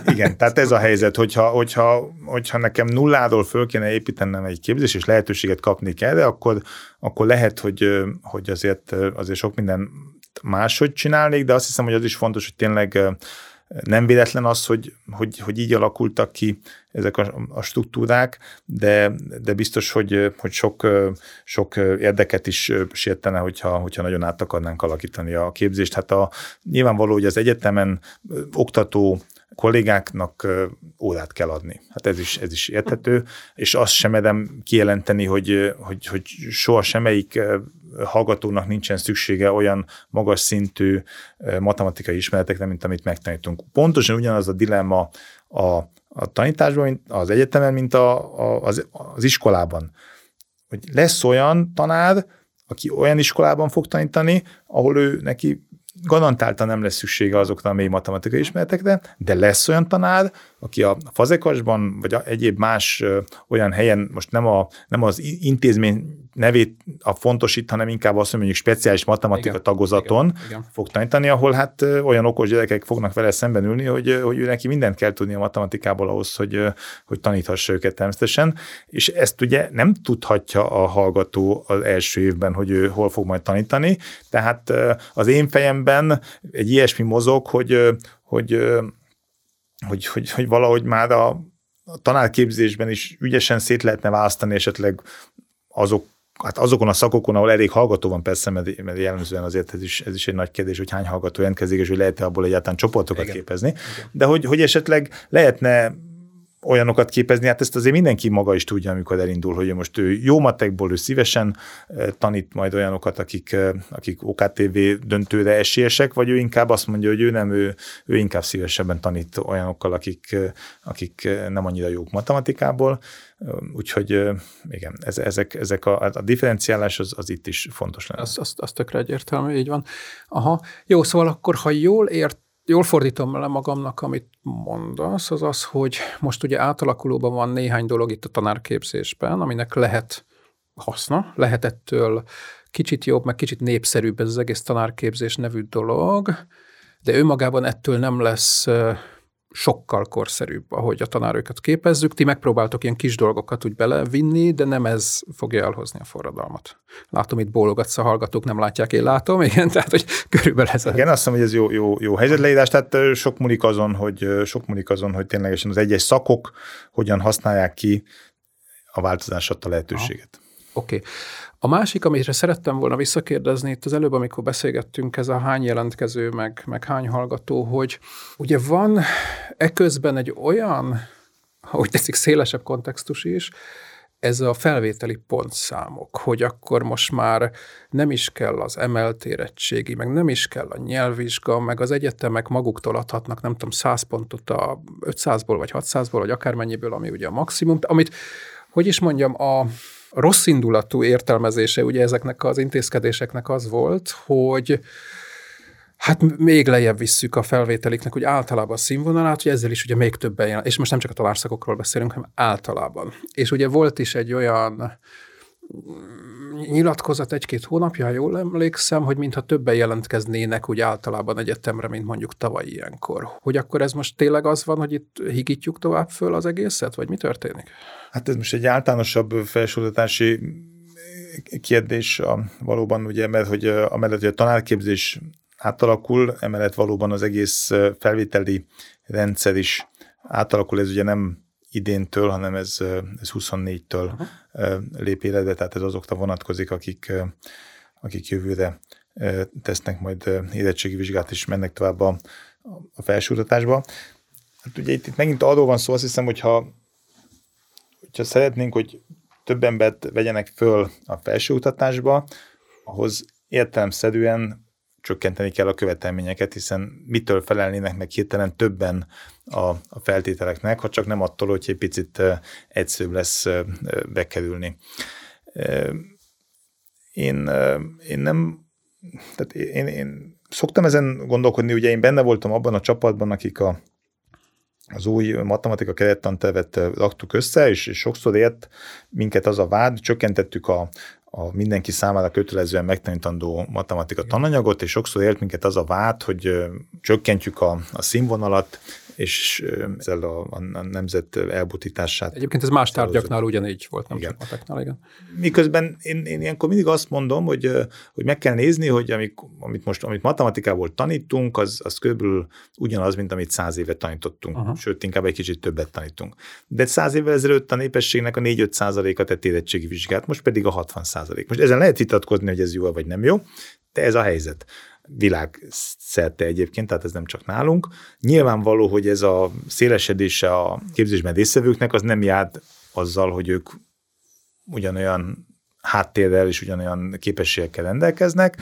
Igen, tehát ez a helyzet, hogyha, hogyha, hogyha nekem nulláról föl kéne építenem egy képzés, és lehetőséget kapni kell, akkor, akkor lehet, hogy, hogy azért, azért sok minden máshogy csinálnék, de azt hiszem, hogy az is fontos, hogy tényleg nem véletlen az, hogy, hogy, hogy így alakultak ki ezek a, a struktúrák, de, de biztos, hogy, hogy sok, sok érdeket is sértene, hogyha, hogyha nagyon át akarnánk alakítani a képzést. Hát a, nyilvánvaló, hogy az egyetemen oktató kollégáknak órát kell adni. Hát ez is, ez is érthető, és azt sem merem kijelenteni, hogy, hogy, hogy soha semmelyik hallgatónak nincsen szüksége olyan magas szintű matematikai ismeretekre, mint amit megtanítunk. Pontosan ugyanaz a dilemma a, a tanításban, az egyetemen, mint a, a, az, az iskolában. Hogy lesz olyan tanár, aki olyan iskolában fog tanítani, ahol ő neki garantáltan nem lesz szüksége azokra a mély matematikai ismeretekre, de lesz olyan tanár, aki a fazekasban, vagy a egyéb más olyan helyen, most nem, a, nem az intézmény nevét a fontosít, hanem inkább azt, mondjuk speciális matematika igen, tagozaton igen, igen. fog tanítani, ahol hát olyan okos gyerekek fognak vele szemben ülni, hogy, hogy ő neki mindent kell tudni a matematikából ahhoz, hogy, hogy taníthassa őket természetesen, és ezt ugye nem tudhatja a hallgató az első évben, hogy ő hol fog majd tanítani, tehát az én fejemben egy ilyesmi mozog, hogy, hogy, hogy, hogy, hogy valahogy már a, a tanárképzésben is ügyesen szét lehetne választani esetleg azok hát azokon a szakokon, ahol elég hallgató van persze, mert, mert jellemzően azért ez is, ez is egy nagy kérdés, hogy hány hallgató jelentkezik, és hogy lehet-e abból egyáltalán csoportokat Igen. képezni. Igen. De hogy, hogy esetleg lehetne olyanokat képezni, hát ezt azért mindenki maga is tudja, amikor elindul, hogy most ő jó matekból, ő szívesen tanít majd olyanokat, akik, akik OKTV döntőre esélyesek, vagy ő inkább azt mondja, hogy ő nem, ő, ő inkább szívesebben tanít olyanokkal, akik, akik nem annyira jók matematikából. Úgyhogy igen, ezek, ezek a, a differenciálás az, az itt is fontos lenne. Az, az, az tökre egyértelmű, így van. Aha, jó, szóval akkor, ha jól ért, jól fordítom le magamnak, amit mondasz, az az, hogy most ugye átalakulóban van néhány dolog itt a tanárképzésben, aminek lehet haszna, lehet ettől kicsit jobb, meg kicsit népszerűbb ez az egész tanárképzés nevű dolog, de önmagában ettől nem lesz sokkal korszerűbb, ahogy a tanárőket képezzük. Ti megpróbáltok ilyen kis dolgokat úgy belevinni, de nem ez fogja elhozni a forradalmat. Látom, itt bólogatsz a hallgatók, nem látják, én látom, igen, tehát hogy körülbelül ez. Igen, azt hiszem, hogy ez jó, jó, jó helyzetleírás, tehát sok múlik azon, hogy sok múlik azon, hogy ténylegesen az egyes szakok hogyan használják ki a változás adta lehetőséget. Oké. Okay. A másik, amire szerettem volna visszakérdezni itt az előbb, amikor beszélgettünk, ez a hány jelentkező, meg, meg hány hallgató, hogy ugye van eközben egy olyan, úgy teszik, szélesebb kontextus is, ez a felvételi pontszámok, hogy akkor most már nem is kell az emelt érettségi, meg nem is kell a nyelvvizsga, meg az egyetemek maguktól adhatnak, nem tudom, 100 pontot a 500-ból, vagy 600-ból, vagy akármennyiből, ami ugye a maximum, amit, hogy is mondjam, a, rossz indulatú értelmezése ugye ezeknek az intézkedéseknek az volt, hogy hát még lejjebb visszük a felvételiknek, hogy általában a színvonalát, hogy ezzel is ugye még többen jelen, és most nem csak a tanárszakokról beszélünk, hanem általában. És ugye volt is egy olyan nyilatkozat egy-két hónapja, ha jól emlékszem, hogy mintha többen jelentkeznének úgy általában egyetemre, mint mondjuk tavaly ilyenkor. Hogy akkor ez most tényleg az van, hogy itt higítjuk tovább föl az egészet, vagy mi történik? Hát ez most egy általánosabb felsorolási kérdés a, valóban, ugye, mert hogy amellett, hogy a tanárképzés átalakul, emellett valóban az egész felvételi rendszer is átalakul, ez ugye nem idéntől, hanem ez, ez 24-től uh-huh. Lép életbe, tehát ez azokra vonatkozik, akik, akik jövőre tesznek majd érettségi vizsgát, és mennek tovább a, a felsőoktatásba. Hát ugye itt, itt megint arról van szó, azt hiszem, hogyha, hogyha szeretnénk, hogy több embert vegyenek föl a felsőoktatásba, ahhoz értelemszerűen csökkenteni kell a követelményeket, hiszen mitől felelnének meg hirtelen többen a, a feltételeknek, ha csak nem attól, hogy egy picit egyszerűbb lesz bekerülni. Én, én nem, tehát én, én szoktam ezen gondolkodni, ugye én benne voltam abban a csapatban, akik a, az új matematika kerettantervet raktuk össze, és, és sokszor ért minket az a vád, csökkentettük a, a mindenki számára kötelezően megtanítandó matematika tananyagot, és sokszor élt minket az a vád, hogy csökkentjük a, a színvonalat, és ezzel a, a nemzet elbutítását. Egyébként ez más tárgyaknál ugyanígy volt, nem igen. csak mateknál, igen. Miközben én, én ilyenkor mindig azt mondom, hogy, hogy meg kell nézni, hogy amik, amit most amit matematikából tanítunk, az, az körülbelül ugyanaz, mint amit száz éve tanítottunk, Aha. sőt, inkább egy kicsit többet tanítunk. De száz évvel ezelőtt a népességnek a 4-5 százaléka tett érettségi vizsgát, most pedig a 60 százalék. Most ezen lehet vitatkozni, hogy ez jó vagy nem jó, de ez a helyzet világszerte egyébként, tehát ez nem csak nálunk. Nyilvánvaló, hogy ez a szélesedése a képzésben résztvevőknek az nem jár azzal, hogy ők ugyanolyan háttérrel és ugyanolyan képességekkel rendelkeznek,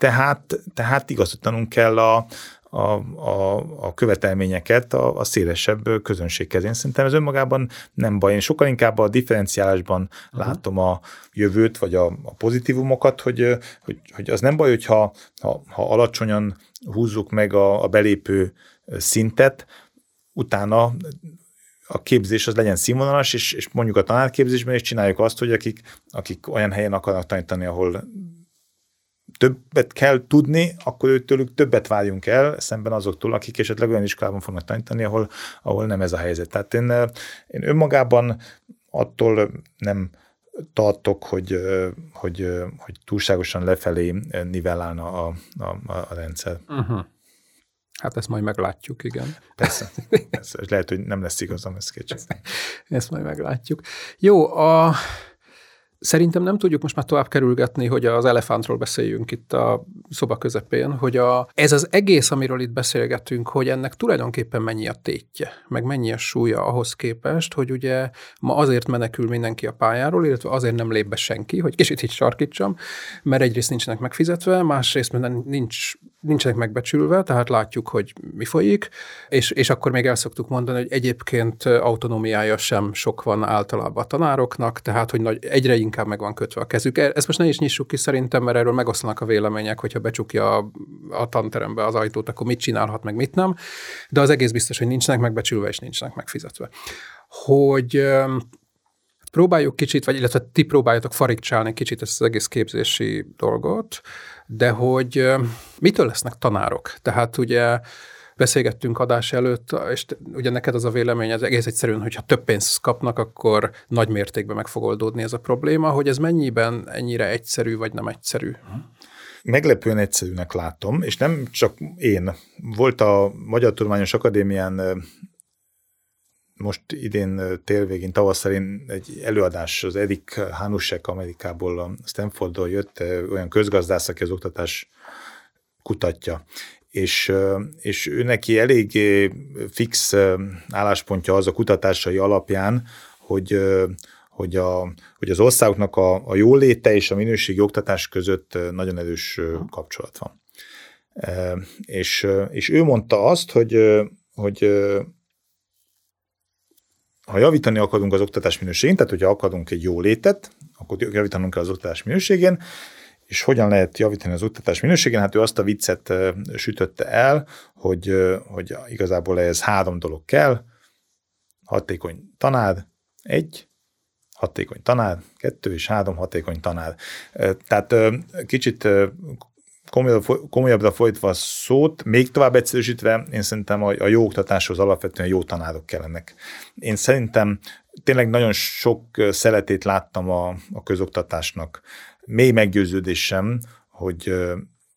tehát, tehát igazítanunk kell a, a, a, a követelményeket a, a szélesebb közönséghez. Én szerintem ez önmagában nem baj. Én sokkal inkább a differenciálásban uh-huh. látom a jövőt, vagy a, a pozitívumokat, hogy, hogy, hogy az nem baj, hogyha ha, ha alacsonyan húzzuk meg a, a belépő szintet, utána a képzés az legyen színvonalas, és, és mondjuk a tanárképzésben is csináljuk azt, hogy akik, akik olyan helyen akarnak tanítani, ahol többet kell tudni, akkor őtőlük többet várjunk el, szemben azoktól, akik esetleg olyan iskolában fognak tanítani, ahol, ahol nem ez a helyzet. Tehát én, én önmagában attól nem tartok, hogy, hogy, hogy túlságosan lefelé nivellálna a, a, a rendszer. Uh-huh. Hát ezt majd meglátjuk, igen. Persze, persze. Lehet, hogy nem lesz igazam, ez kétség. Ezt majd meglátjuk. Jó, a Szerintem nem tudjuk most már tovább kerülgetni, hogy az elefántról beszéljünk itt a szoba közepén, hogy a, ez az egész, amiről itt beszélgetünk, hogy ennek tulajdonképpen mennyi a tétje, meg mennyi a súlya ahhoz képest, hogy ugye ma azért menekül mindenki a pályáról, illetve azért nem lép be senki, hogy kicsit itt sarkítsam, mert egyrészt nincsenek megfizetve, másrészt mert nincs, nincsenek megbecsülve, tehát látjuk, hogy mi folyik, és, és akkor még el szoktuk mondani, hogy egyébként autonómiája sem sok van általában a tanároknak, tehát hogy nagy, egyre inkább meg van kötve a kezük. E, ezt most ne is nyissuk ki szerintem, mert erről megoszlanak a vélemények, hogyha becsukja a, a tanterembe az ajtót, akkor mit csinálhat, meg mit nem. De az egész biztos, hogy nincsenek megbecsülve és nincsenek megfizetve. Hogy próbáljuk kicsit, vagy illetve ti próbáljatok farigcsálni kicsit ezt az egész képzési dolgot, de hogy mitől lesznek tanárok? Tehát ugye beszélgettünk adás előtt, és ugye neked az a vélemény, ez egész egyszerűen, hogyha több pénzt kapnak, akkor nagy mértékben meg fog oldódni ez a probléma, hogy ez mennyiben ennyire egyszerű, vagy nem egyszerű? Meglepően egyszerűnek látom, és nem csak én. Volt a Magyar Tudományos Akadémián most idén télvégén, tavasszal egy előadás, az Erik Hanusek Amerikából, a Stanfordról jött, olyan közgazdász, aki az oktatás kutatja és, és ő neki elég fix álláspontja az a kutatásai alapján, hogy, hogy, a, hogy az országoknak a, a jóléte és a minőségi oktatás között nagyon erős kapcsolat van. És, és ő mondta azt, hogy, hogy ha javítani akarunk az oktatás minőségén, tehát hogyha akarunk egy jólétet, akkor javítanunk kell az oktatás minőségén, és hogyan lehet javítani az oktatás minőségén? Hát ő azt a viccet sütötte el, hogy, hogy igazából ez három dolog kell, hatékony tanár, egy, hatékony tanár, kettő és három hatékony tanár. Tehát kicsit komolyabbra folytva a szót, még tovább egyszerűsítve, én szerintem a, jó oktatáshoz alapvetően jó tanárok kellenek. Én szerintem tényleg nagyon sok szeletét láttam a, a közoktatásnak mély meggyőződésem, hogy,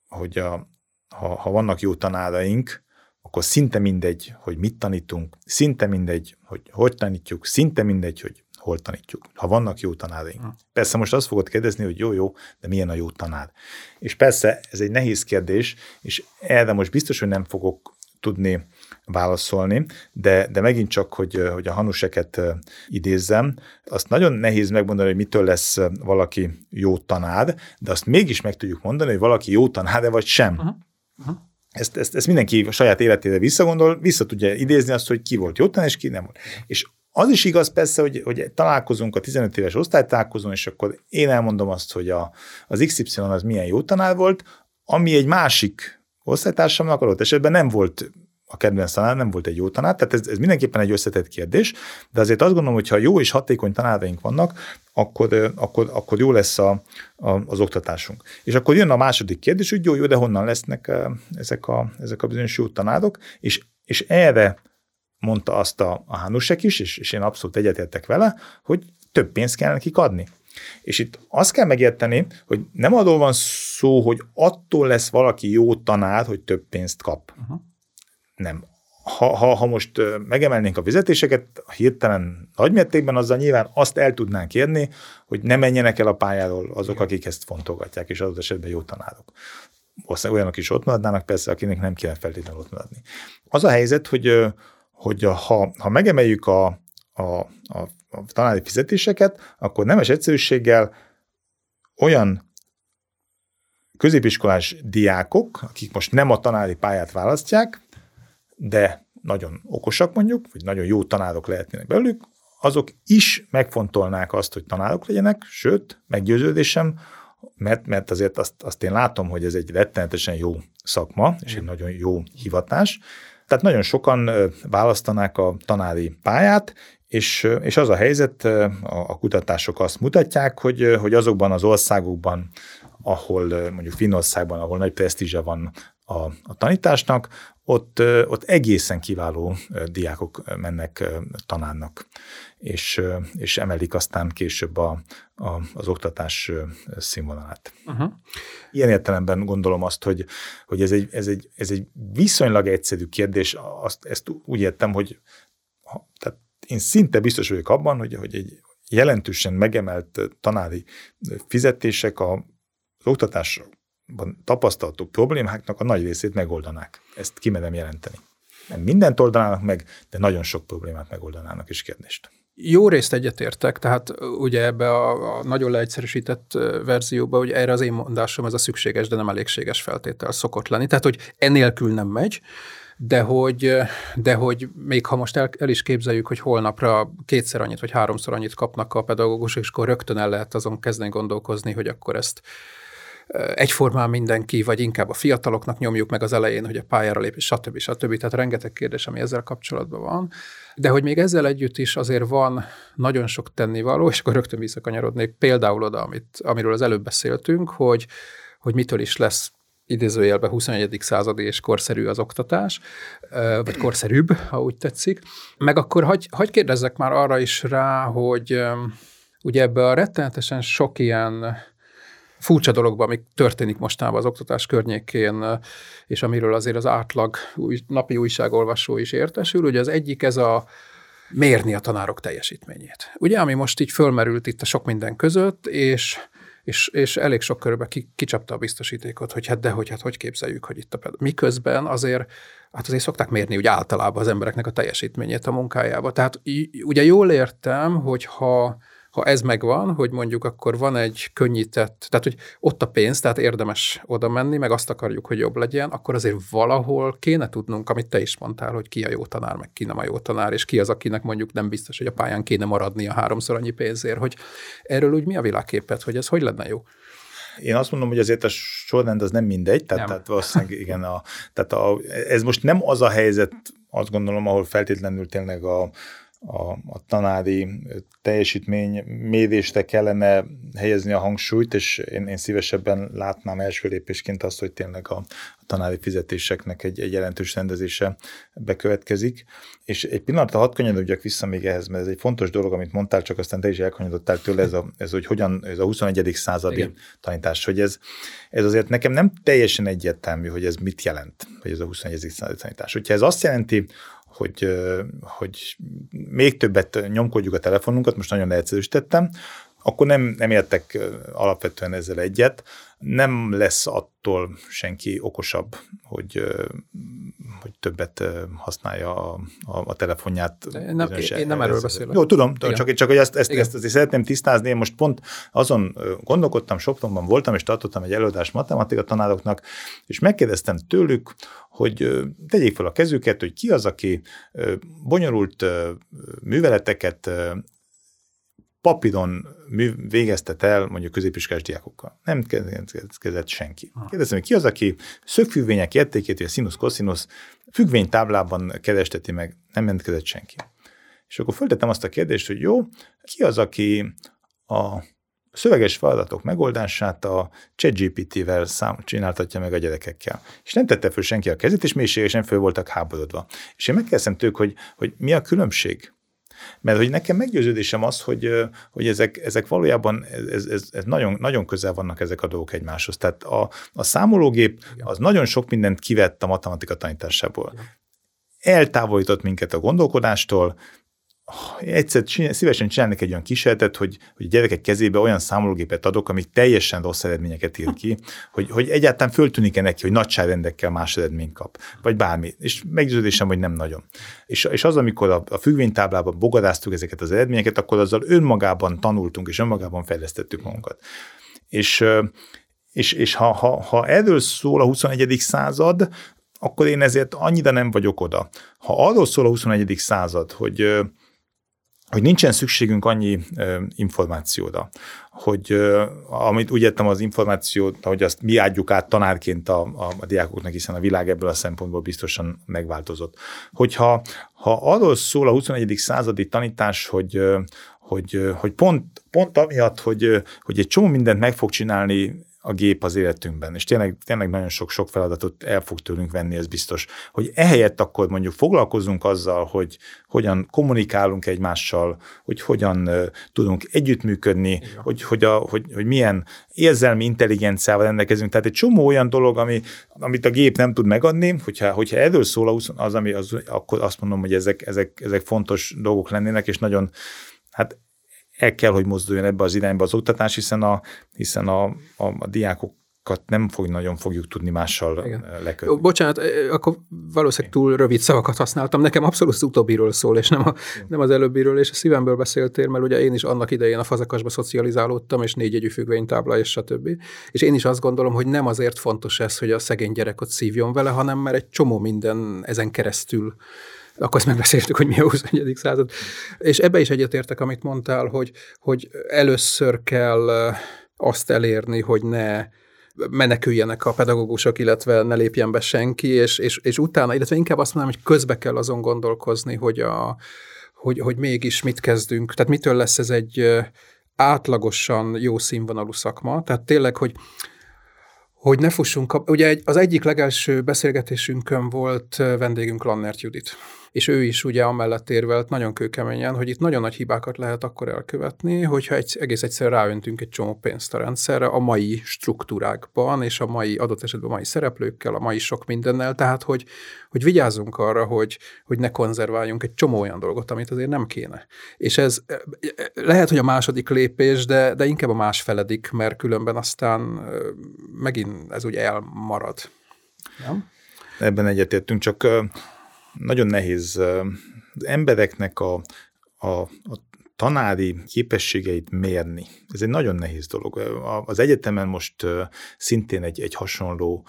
hogy a, ha, ha vannak jó tanáraink, akkor szinte mindegy, hogy mit tanítunk, szinte mindegy, hogy hogy tanítjuk, szinte mindegy, hogy hol tanítjuk, ha vannak jó tanáraink. Persze most azt fogod kérdezni, hogy jó-jó, de milyen a jó tanár. És persze ez egy nehéz kérdés, és erre most biztos, hogy nem fogok tudni válaszolni, de, de megint csak, hogy, hogy a hanuseket idézzem, azt nagyon nehéz megmondani, hogy mitől lesz valaki jó tanár, de azt mégis meg tudjuk mondani, hogy valaki jó tanár vagy sem. Uh-huh. Uh-huh. Ezt, ezt, ezt mindenki a saját életére visszagondol, vissza tudja idézni azt, hogy ki volt jó tanár, és ki nem volt. És az is igaz persze, hogy, hogy találkozunk a 15 éves osztálytalálkozón, és akkor én elmondom azt, hogy a, az XY az milyen jó tanár volt, ami egy másik osztálytársamnak adott esetben nem volt a kedvenc tanár, nem volt egy jó tanár, tehát ez, ez mindenképpen egy összetett kérdés, de azért azt gondolom, hogy ha jó és hatékony tanáraink vannak, akkor, akkor, akkor jó lesz a, a, az oktatásunk. És akkor jön a második kérdés, hogy jó, jó, de honnan lesznek ezek a, ezek a bizonyos jó tanárok, és, és erre mondta azt a, a Hánusek is, és, és én abszolút egyetértek vele, hogy több pénzt kell nekik adni. És itt azt kell megérteni, hogy nem arról van szó, hogy attól lesz valaki jó tanár, hogy több pénzt kap. Uh-huh. Nem. Ha, ha, ha most megemelnénk a fizetéseket hirtelen nagymértékben, azzal nyilván azt el tudnánk érni, hogy ne menjenek el a pályáról azok, akik ezt fontolgatják, és az esetben jó tanárok. Valószínűleg olyanok is ott maradnának, persze, akinek nem kell feltétlenül ott maradni. Az a helyzet, hogy hogy ha, ha megemeljük a, a, a, a tanári fizetéseket, akkor nemes egyszerűséggel olyan középiskolás diákok, akik most nem a tanári pályát választják, de nagyon okosak mondjuk, vagy nagyon jó tanárok lehetnének belőlük, azok is megfontolnák azt, hogy tanárok legyenek, sőt, meggyőződésem, mert, mert azért azt, azt én látom, hogy ez egy rettenetesen jó szakma, és egy nagyon jó hivatás, tehát nagyon sokan választanák a tanári pályát, és, és az a helyzet, a, a kutatások azt mutatják, hogy, hogy azokban az országokban, ahol mondjuk Finnországban, ahol nagy presztízse van a, a tanításnak, ott, ott egészen kiváló diákok mennek tanárnak, és, és emelik aztán később a, a, az oktatás színvonalát. Uh-huh. Ilyen értelemben gondolom azt, hogy, hogy ez, egy, ez, egy, ez egy viszonylag egyszerű kérdés, azt, ezt úgy értem, hogy ha, tehát én szinte biztos vagyok abban, hogy, hogy egy jelentősen megemelt tanári fizetések a, az oktatásra tapasztalható problémáknak a nagy részét megoldanák. Ezt kimerem jelenteni. Nem mindent oldanának meg, de nagyon sok problémát megoldanának is kérdést. Jó részt egyetértek, tehát ugye ebbe a, a nagyon leegyszerűsített verzióba, hogy erre az én mondásom ez a szükséges, de nem elégséges feltétel szokott lenni. Tehát, hogy enélkül nem megy, de hogy, de hogy még ha most el, el is képzeljük, hogy holnapra kétszer annyit vagy háromszor annyit kapnak a pedagógusok, és akkor rögtön el lehet azon kezdeni gondolkozni, hogy akkor ezt egyformán mindenki, vagy inkább a fiataloknak nyomjuk meg az elején, hogy a pályára lép, és stb. stb. Tehát rengeteg kérdés, ami ezzel kapcsolatban van. De hogy még ezzel együtt is azért van nagyon sok tennivaló, és akkor rögtön visszakanyarodnék például oda, amit, amiről az előbb beszéltünk, hogy, hogy mitől is lesz idézőjelben 21. századi és korszerű az oktatás, vagy korszerűbb, ha úgy tetszik. Meg akkor hagy, hagy kérdezzek már arra is rá, hogy ugye ebbe a rettenetesen sok ilyen furcsa dologban, ami történik mostában az oktatás környékén, és amiről azért az átlag új, napi újságolvasó is értesül. Ugye az egyik ez a mérni a tanárok teljesítményét. Ugye, ami most így fölmerült itt a sok minden között, és és, és elég sok körbe ki, kicsapta a biztosítékot, hogy hát de hogy, hát hogy képzeljük, hogy itt a például. Miközben azért, hát azért szokták mérni úgy általában az embereknek a teljesítményét a munkájába. Tehát ugye jól értem, hogy ha ez megvan, hogy mondjuk akkor van egy könnyített, tehát hogy ott a pénz, tehát érdemes oda menni, meg azt akarjuk, hogy jobb legyen, akkor azért valahol kéne tudnunk, amit te is mondtál, hogy ki a jó tanár, meg ki nem a jó tanár, és ki az, akinek mondjuk nem biztos, hogy a pályán kéne maradni a háromszor annyi pénzért, hogy erről úgy mi a világképet, hogy ez hogy lenne jó? Én azt mondom, hogy azért a sorrend az nem mindegy, tehát, nem. tehát valószínűleg igen, a, tehát a, ez most nem az a helyzet, azt gondolom, ahol feltétlenül tényleg a, a, a tanári teljesítmény mérésre kellene helyezni a hangsúlyt, és én, én szívesebben látnám első lépésként azt, hogy tényleg a, a tanári fizetéseknek egy, egy jelentős rendezése bekövetkezik. És egy pillanatra hadd kanyarodjak vissza még ehhez, mert ez egy fontos dolog, amit mondtál, csak aztán te is elkanyarodtál tőle, ez, a, ez hogy hogyan, ez a 21. századi Igen. tanítás, hogy ez, ez azért nekem nem teljesen egyértelmű, hogy ez mit jelent, hogy ez a 21. századi tanítás. Hogyha ez azt jelenti, hogy, hogy még többet nyomkodjuk a telefonunkat, most nagyon leegyszerűsítettem, akkor nem, nem értek alapvetően ezzel egyet. Nem lesz attól senki okosabb, hogy, hogy többet használja a, a, a telefonját. Én nem, én nem erről beszélek. Jó, tudom, Igen. csak, csak hogy ezt, ezt, ezt, ezt szeretném tisztázni. Én most pont azon gondolkodtam, Sopronban voltam, és tartottam egy előadást matematika tanároknak, és megkérdeztem tőlük, hogy tegyék fel a kezüket, hogy ki az, aki bonyolult műveleteket papíron végeztet el mondjuk középiskolás diákokkal. Nem kezdett senki. Kérdezem, hogy ki az, aki szögfüggvények értékét, vagy a színusz, koszinusz függvénytáblában keresteti meg, nem mentkezett senki. És akkor föltettem azt a kérdést, hogy jó, ki az, aki a szöveges feladatok megoldását a ChatGPT-vel csináltatja meg a gyerekekkel. És nem tette föl senki a kezét, és mélységesen föl voltak háborodva. És én megkérdeztem tőlük, hogy, hogy mi a különbség mert hogy nekem meggyőződésem az, hogy, hogy ezek, ezek valójában ez, ez, ez nagyon, nagyon közel vannak ezek a dolgok egymáshoz. Tehát a, a számológép az nagyon sok mindent kivett a matematika tanításából. Eltávolított minket a gondolkodástól, egyszer csinál, szívesen csinálnék egy olyan kísérletet, hogy, hogy a gyerekek kezébe olyan számológépet adok, ami teljesen rossz eredményeket ír ki, hogy, hogy egyáltalán föltűnik-e neki, hogy nagyságrendekkel más eredményt kap, vagy bármi. És meggyőződésem, hogy nem nagyon. És, és az, amikor a, a függvénytáblában bogadáztuk ezeket az eredményeket, akkor azzal önmagában tanultunk, és önmagában fejlesztettük magunkat. És, és, és ha, ha, ha erről szól a 21. század, akkor én ezért annyira nem vagyok oda. Ha arról szól a 21. század, hogy hogy nincsen szükségünk annyi ö, információra, hogy ö, amit úgy értem az információt, hogy azt mi adjuk át tanárként a, a, a diákoknak, hiszen a világ ebből a szempontból biztosan megváltozott. Hogyha ha arról szól a 21. századi tanítás, hogy, ö, hogy, hogy pont, pont amiatt, hogy, hogy egy csomó mindent meg fog csinálni a gép az életünkben, és tényleg, tényleg nagyon sok-sok feladatot el fog tőlünk venni, ez biztos. Hogy ehelyett akkor mondjuk foglalkozunk azzal, hogy hogyan kommunikálunk egymással, hogy hogyan uh, tudunk együttműködni, hogy, hogy, a, hogy, hogy milyen érzelmi intelligenciával rendelkezünk. Tehát egy csomó olyan dolog, ami, amit a gép nem tud megadni, hogyha, hogyha erről szól az, ami az, akkor azt mondom, hogy ezek, ezek, ezek fontos dolgok lennének, és nagyon hát el kell, hogy mozduljon ebbe az irányba az oktatás, hiszen a, hiszen a, a, a diákok nem fog, nagyon fogjuk tudni mással Igen. lekötni. Bocsánat, akkor valószínűleg túl rövid szavakat használtam. Nekem abszolút az utóbbiről szól, és nem, a, nem az előbbiről, és a szívemből beszéltél, mert ugye én is annak idején a fazekasba szocializálódtam, és négy jegyű függvénytábla, és stb. És én is azt gondolom, hogy nem azért fontos ez, hogy a szegény gyerek ott szívjon vele, hanem mert egy csomó minden ezen keresztül akkor ezt megbeszéltük, hogy mi a 21. század. És ebbe is egyetértek, amit mondtál, hogy, hogy először kell azt elérni, hogy ne meneküljenek a pedagógusok, illetve ne lépjen be senki, és, és, és utána, illetve inkább azt mondanám, hogy közbe kell azon gondolkozni, hogy, a, hogy, hogy mégis mit kezdünk, tehát mitől lesz ez egy átlagosan jó színvonalú szakma, tehát tényleg, hogy hogy ne fussunk. Ugye az egyik legelső beszélgetésünkön volt vendégünk Lannert Judit és ő is ugye amellett érvelt nagyon kőkeményen, hogy itt nagyon nagy hibákat lehet akkor elkövetni, hogyha egy, egész egyszer ráöntünk egy csomó pénzt a rendszerre a mai struktúrákban, és a mai adott esetben a mai szereplőkkel, a mai sok mindennel, tehát hogy, hogy vigyázzunk arra, hogy, hogy ne konzerváljunk egy csomó olyan dolgot, amit azért nem kéne. És ez lehet, hogy a második lépés, de, de inkább a másfeledik, mert különben aztán megint ez úgy elmarad. Ja? Ebben egyetértünk, csak nagyon nehéz az embereknek a, a, a tanári képességeit mérni. Ez egy nagyon nehéz dolog. Az egyetemen most szintén egy, egy hasonló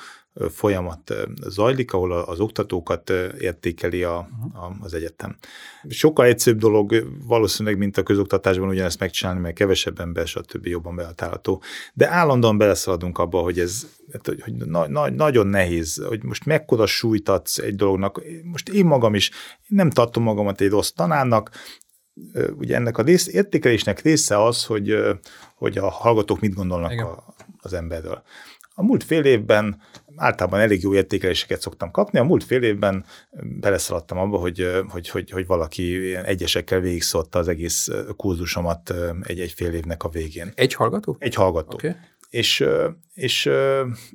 folyamat zajlik, ahol az oktatókat értékeli a, a, az egyetem. Sokkal egyszerűbb dolog valószínűleg, mint a közoktatásban ugyanezt megcsinálni, mert kevesebb ember, stb. jobban behatárolható. De állandóan beleszaladunk abba, hogy ez hogy, hogy na, na, nagyon nehéz, hogy most mekkora súlyt adsz egy dolognak. Most én magam is én nem tartom magamat egy rossz tanárnak, ugye ennek a rész, értékelésnek része az, hogy, hogy a hallgatók mit gondolnak a, az emberről. A múlt fél évben általában elég jó értékeléseket szoktam kapni, a múlt fél évben beleszaladtam abba, hogy, hogy, hogy, hogy valaki egyesekkel végigszólta az egész kurzusomat egy-egy fél évnek a végén. Egy hallgató? Egy hallgató. Okay és, és,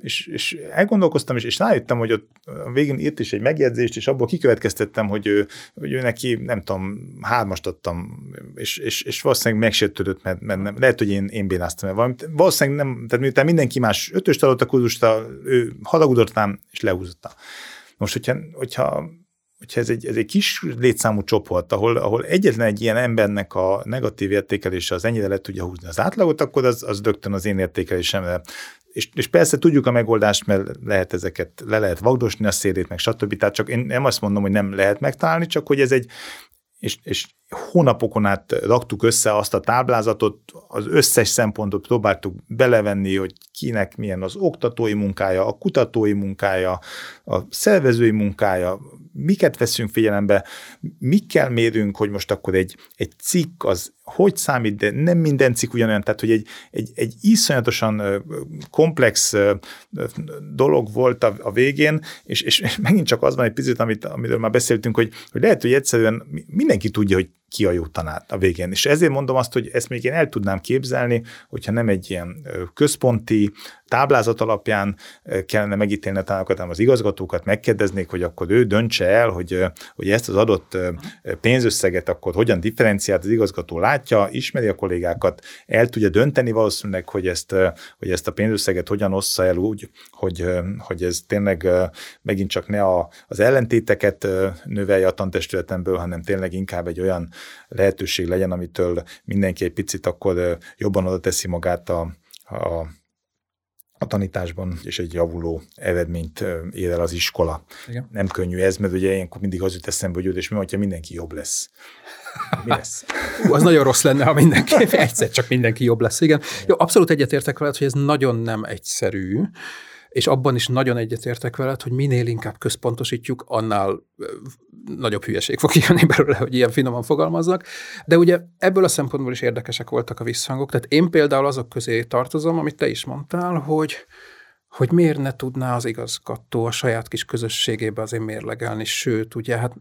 és, és elgondolkoztam, és, és rájöttem, hogy ott végén írt is egy megjegyzést, és abból kikövetkeztettem, hogy ő, hogy ő neki, nem tudom, hármast adtam, és, és, és valószínűleg megsértődött, mert, mert nem, lehet, hogy én, én bénáztam el valamit. Valószínűleg nem, tehát miután mindenki más ötöst adott a kurzusta, ő haragudott rám, és lehúzotta. Most, hogyha, hogyha hogyha ez egy, ez egy kis létszámú csoport, ahol, ahol egyetlen egy ilyen embernek a negatív értékelése az ennyire le tudja húzni az átlagot, akkor az, az dögtön az én értékelésemre és, és persze tudjuk a megoldást, mert lehet ezeket, le lehet vagdosni a szélét, meg stb. Tehát csak én nem azt mondom, hogy nem lehet megtalálni, csak hogy ez egy, és, és hónapokon át raktuk össze azt a táblázatot, az összes szempontot próbáltuk belevenni, hogy kinek milyen az oktatói munkája, a kutatói munkája, a szervezői munkája, miket veszünk figyelembe, mikkel mérünk, hogy most akkor egy, egy cikk az hogy számít, de nem minden cikk ugyanolyan, tehát hogy egy, egy, egy iszonyatosan komplex dolog volt a, a végén, és, és megint csak az van egy picit, amit, amiről már beszéltünk, hogy, hogy lehet, hogy egyszerűen mindenki tudja, hogy ki a jó tanár a végén. És ezért mondom azt, hogy ezt még én el tudnám képzelni, hogyha nem egy ilyen központi táblázat alapján kellene megítélni a tanárokat, hanem az igazgatókat megkérdeznék, hogy akkor ő döntse el, hogy, hogy ezt az adott pénzösszeget akkor hogyan differenciált az igazgató látja, ismeri a kollégákat, el tudja dönteni valószínűleg, hogy ezt, hogy ezt a pénzösszeget hogyan ossza el úgy, hogy, hogy ez tényleg megint csak ne a, az ellentéteket növelje a tantestületemből, hanem tényleg inkább egy olyan lehetőség legyen, amitől mindenki egy picit akkor jobban oda teszi magát a, a a tanításban, és egy javuló eredményt ér el az iskola. Igen. Nem könnyű ez, mert ugye ilyenkor mindig az jut eszembe, hogy és mi, hogyha mindenki jobb lesz. Mi lesz? Ú, az nagyon rossz lenne, ha mindenki, egyszer csak mindenki jobb lesz. Igen. Jó, abszolút egyetértek veled, hogy ez nagyon nem egyszerű és abban is nagyon egyetértek veled, hogy minél inkább központosítjuk, annál nagyobb hülyeség fog kijönni belőle, hogy ilyen finoman fogalmazzak. De ugye ebből a szempontból is érdekesek voltak a visszhangok. Tehát én például azok közé tartozom, amit te is mondtál, hogy, hogy miért ne tudná az igazgató a saját kis közösségébe azért mérlegelni, sőt, ugye hát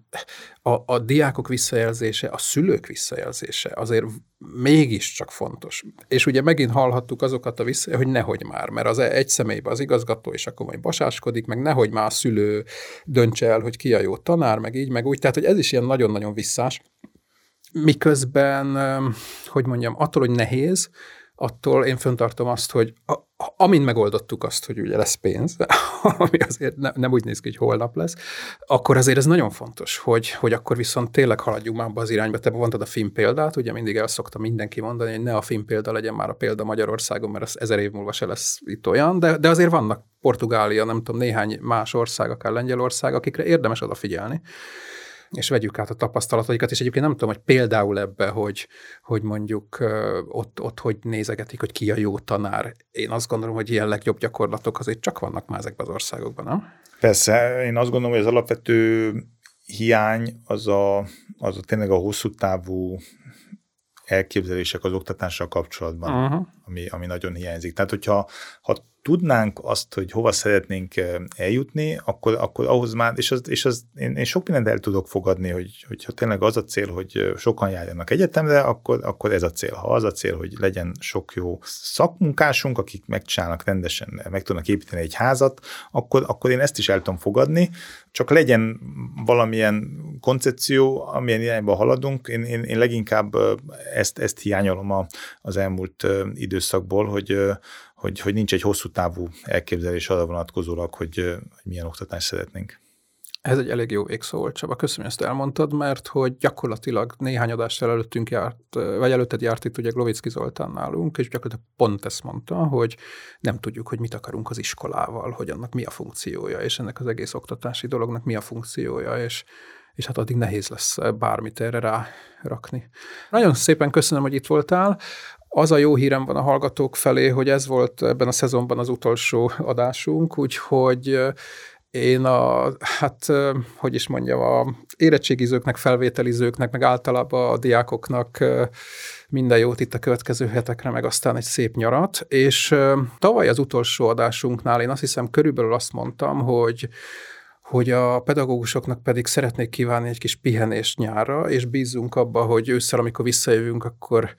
a, a diákok visszajelzése, a szülők visszajelzése azért mégiscsak fontos. És ugye megint hallhattuk azokat a vissza, hogy nehogy már, mert az egy személyben az igazgató, és akkor majd basáskodik, meg nehogy már a szülő döntse el, hogy ki a jó tanár, meg így, meg úgy. Tehát, hogy ez is ilyen nagyon-nagyon visszás. Miközben, hogy mondjam, attól, hogy nehéz, attól én föntartom azt, hogy a, amint megoldottuk azt, hogy ugye lesz pénz, ami azért ne, nem úgy néz ki, hogy holnap lesz, akkor azért ez nagyon fontos, hogy, hogy akkor viszont tényleg haladjunk már abba az irányba. Te mondtad a film példát, ugye mindig el szokta mindenki mondani, hogy ne a film példa legyen már a példa Magyarországon, mert az ezer év múlva se lesz itt olyan, de, de azért vannak Portugália, nem tudom, néhány más ország, akár Lengyelország, akikre érdemes odafigyelni és vegyük át a tapasztalataikat, és egyébként nem tudom, hogy például ebbe, hogy, hogy mondjuk ott, ott hogy nézegetik, hogy ki a jó tanár. Én azt gondolom, hogy ilyen legjobb gyakorlatok azért csak vannak már ezekben az országokban, nem? Persze, én azt gondolom, hogy az alapvető hiány az a, az a tényleg a hosszú távú elképzelések az oktatással kapcsolatban, uh-huh. ami, ami nagyon hiányzik. Tehát, hogyha ha tudnánk azt, hogy hova szeretnénk eljutni, akkor, akkor ahhoz már, és, az, és az, én, én sok mindent el tudok fogadni, hogy, hogyha tényleg az a cél, hogy sokan járjanak egyetemre, akkor, akkor ez a cél. Ha az a cél, hogy legyen sok jó szakmunkásunk, akik megcsinálnak rendesen, meg tudnak építeni egy házat, akkor, akkor én ezt is el tudom fogadni, csak legyen valamilyen koncepció, amilyen irányba haladunk. Én, én, én leginkább ezt, ezt hiányolom a, az elmúlt időszakból, hogy, hogy, hogy nincs egy hosszú távú elképzelés arra vonatkozólag, hogy, hogy milyen oktatást szeretnénk. Ez egy elég jó végszó volt, Csaba. Köszönöm, hogy ezt elmondtad, mert hogy gyakorlatilag néhány adással előttünk járt, vagy előtted járt itt ugye Glovicki Zoltán nálunk, és gyakorlatilag pont ezt mondta, hogy nem tudjuk, hogy mit akarunk az iskolával, hogy annak mi a funkciója, és ennek az egész oktatási dolognak mi a funkciója, és és hát addig nehéz lesz bármit erre rárakni. Nagyon szépen köszönöm, hogy itt voltál. Az a jó hírem van a hallgatók felé, hogy ez volt ebben a szezonban az utolsó adásunk, úgyhogy én a, hát, hogy is mondjam, a érettségizőknek, felvételizőknek, meg általában a diákoknak minden jót itt a következő hetekre, meg aztán egy szép nyarat, és tavaly az utolsó adásunknál én azt hiszem körülbelül azt mondtam, hogy hogy a pedagógusoknak pedig szeretnék kívánni egy kis pihenést nyárra, és bízunk abba, hogy ősszel, amikor visszajövünk, akkor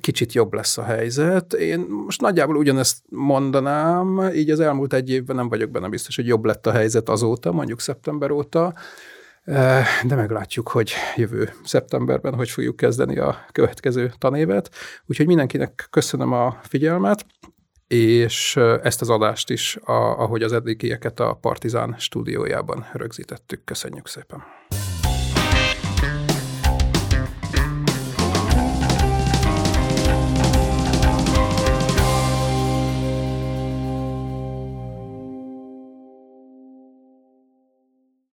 kicsit jobb lesz a helyzet. Én most nagyjából ugyanezt mondanám, így az elmúlt egy évben nem vagyok benne biztos, hogy jobb lett a helyzet azóta, mondjuk szeptember óta, de meglátjuk, hogy jövő szeptemberben hogy fogjuk kezdeni a következő tanévet. Úgyhogy mindenkinek köszönöm a figyelmet, és ezt az adást is, ahogy az eddigieket a Partizán stúdiójában rögzítettük. Köszönjük szépen!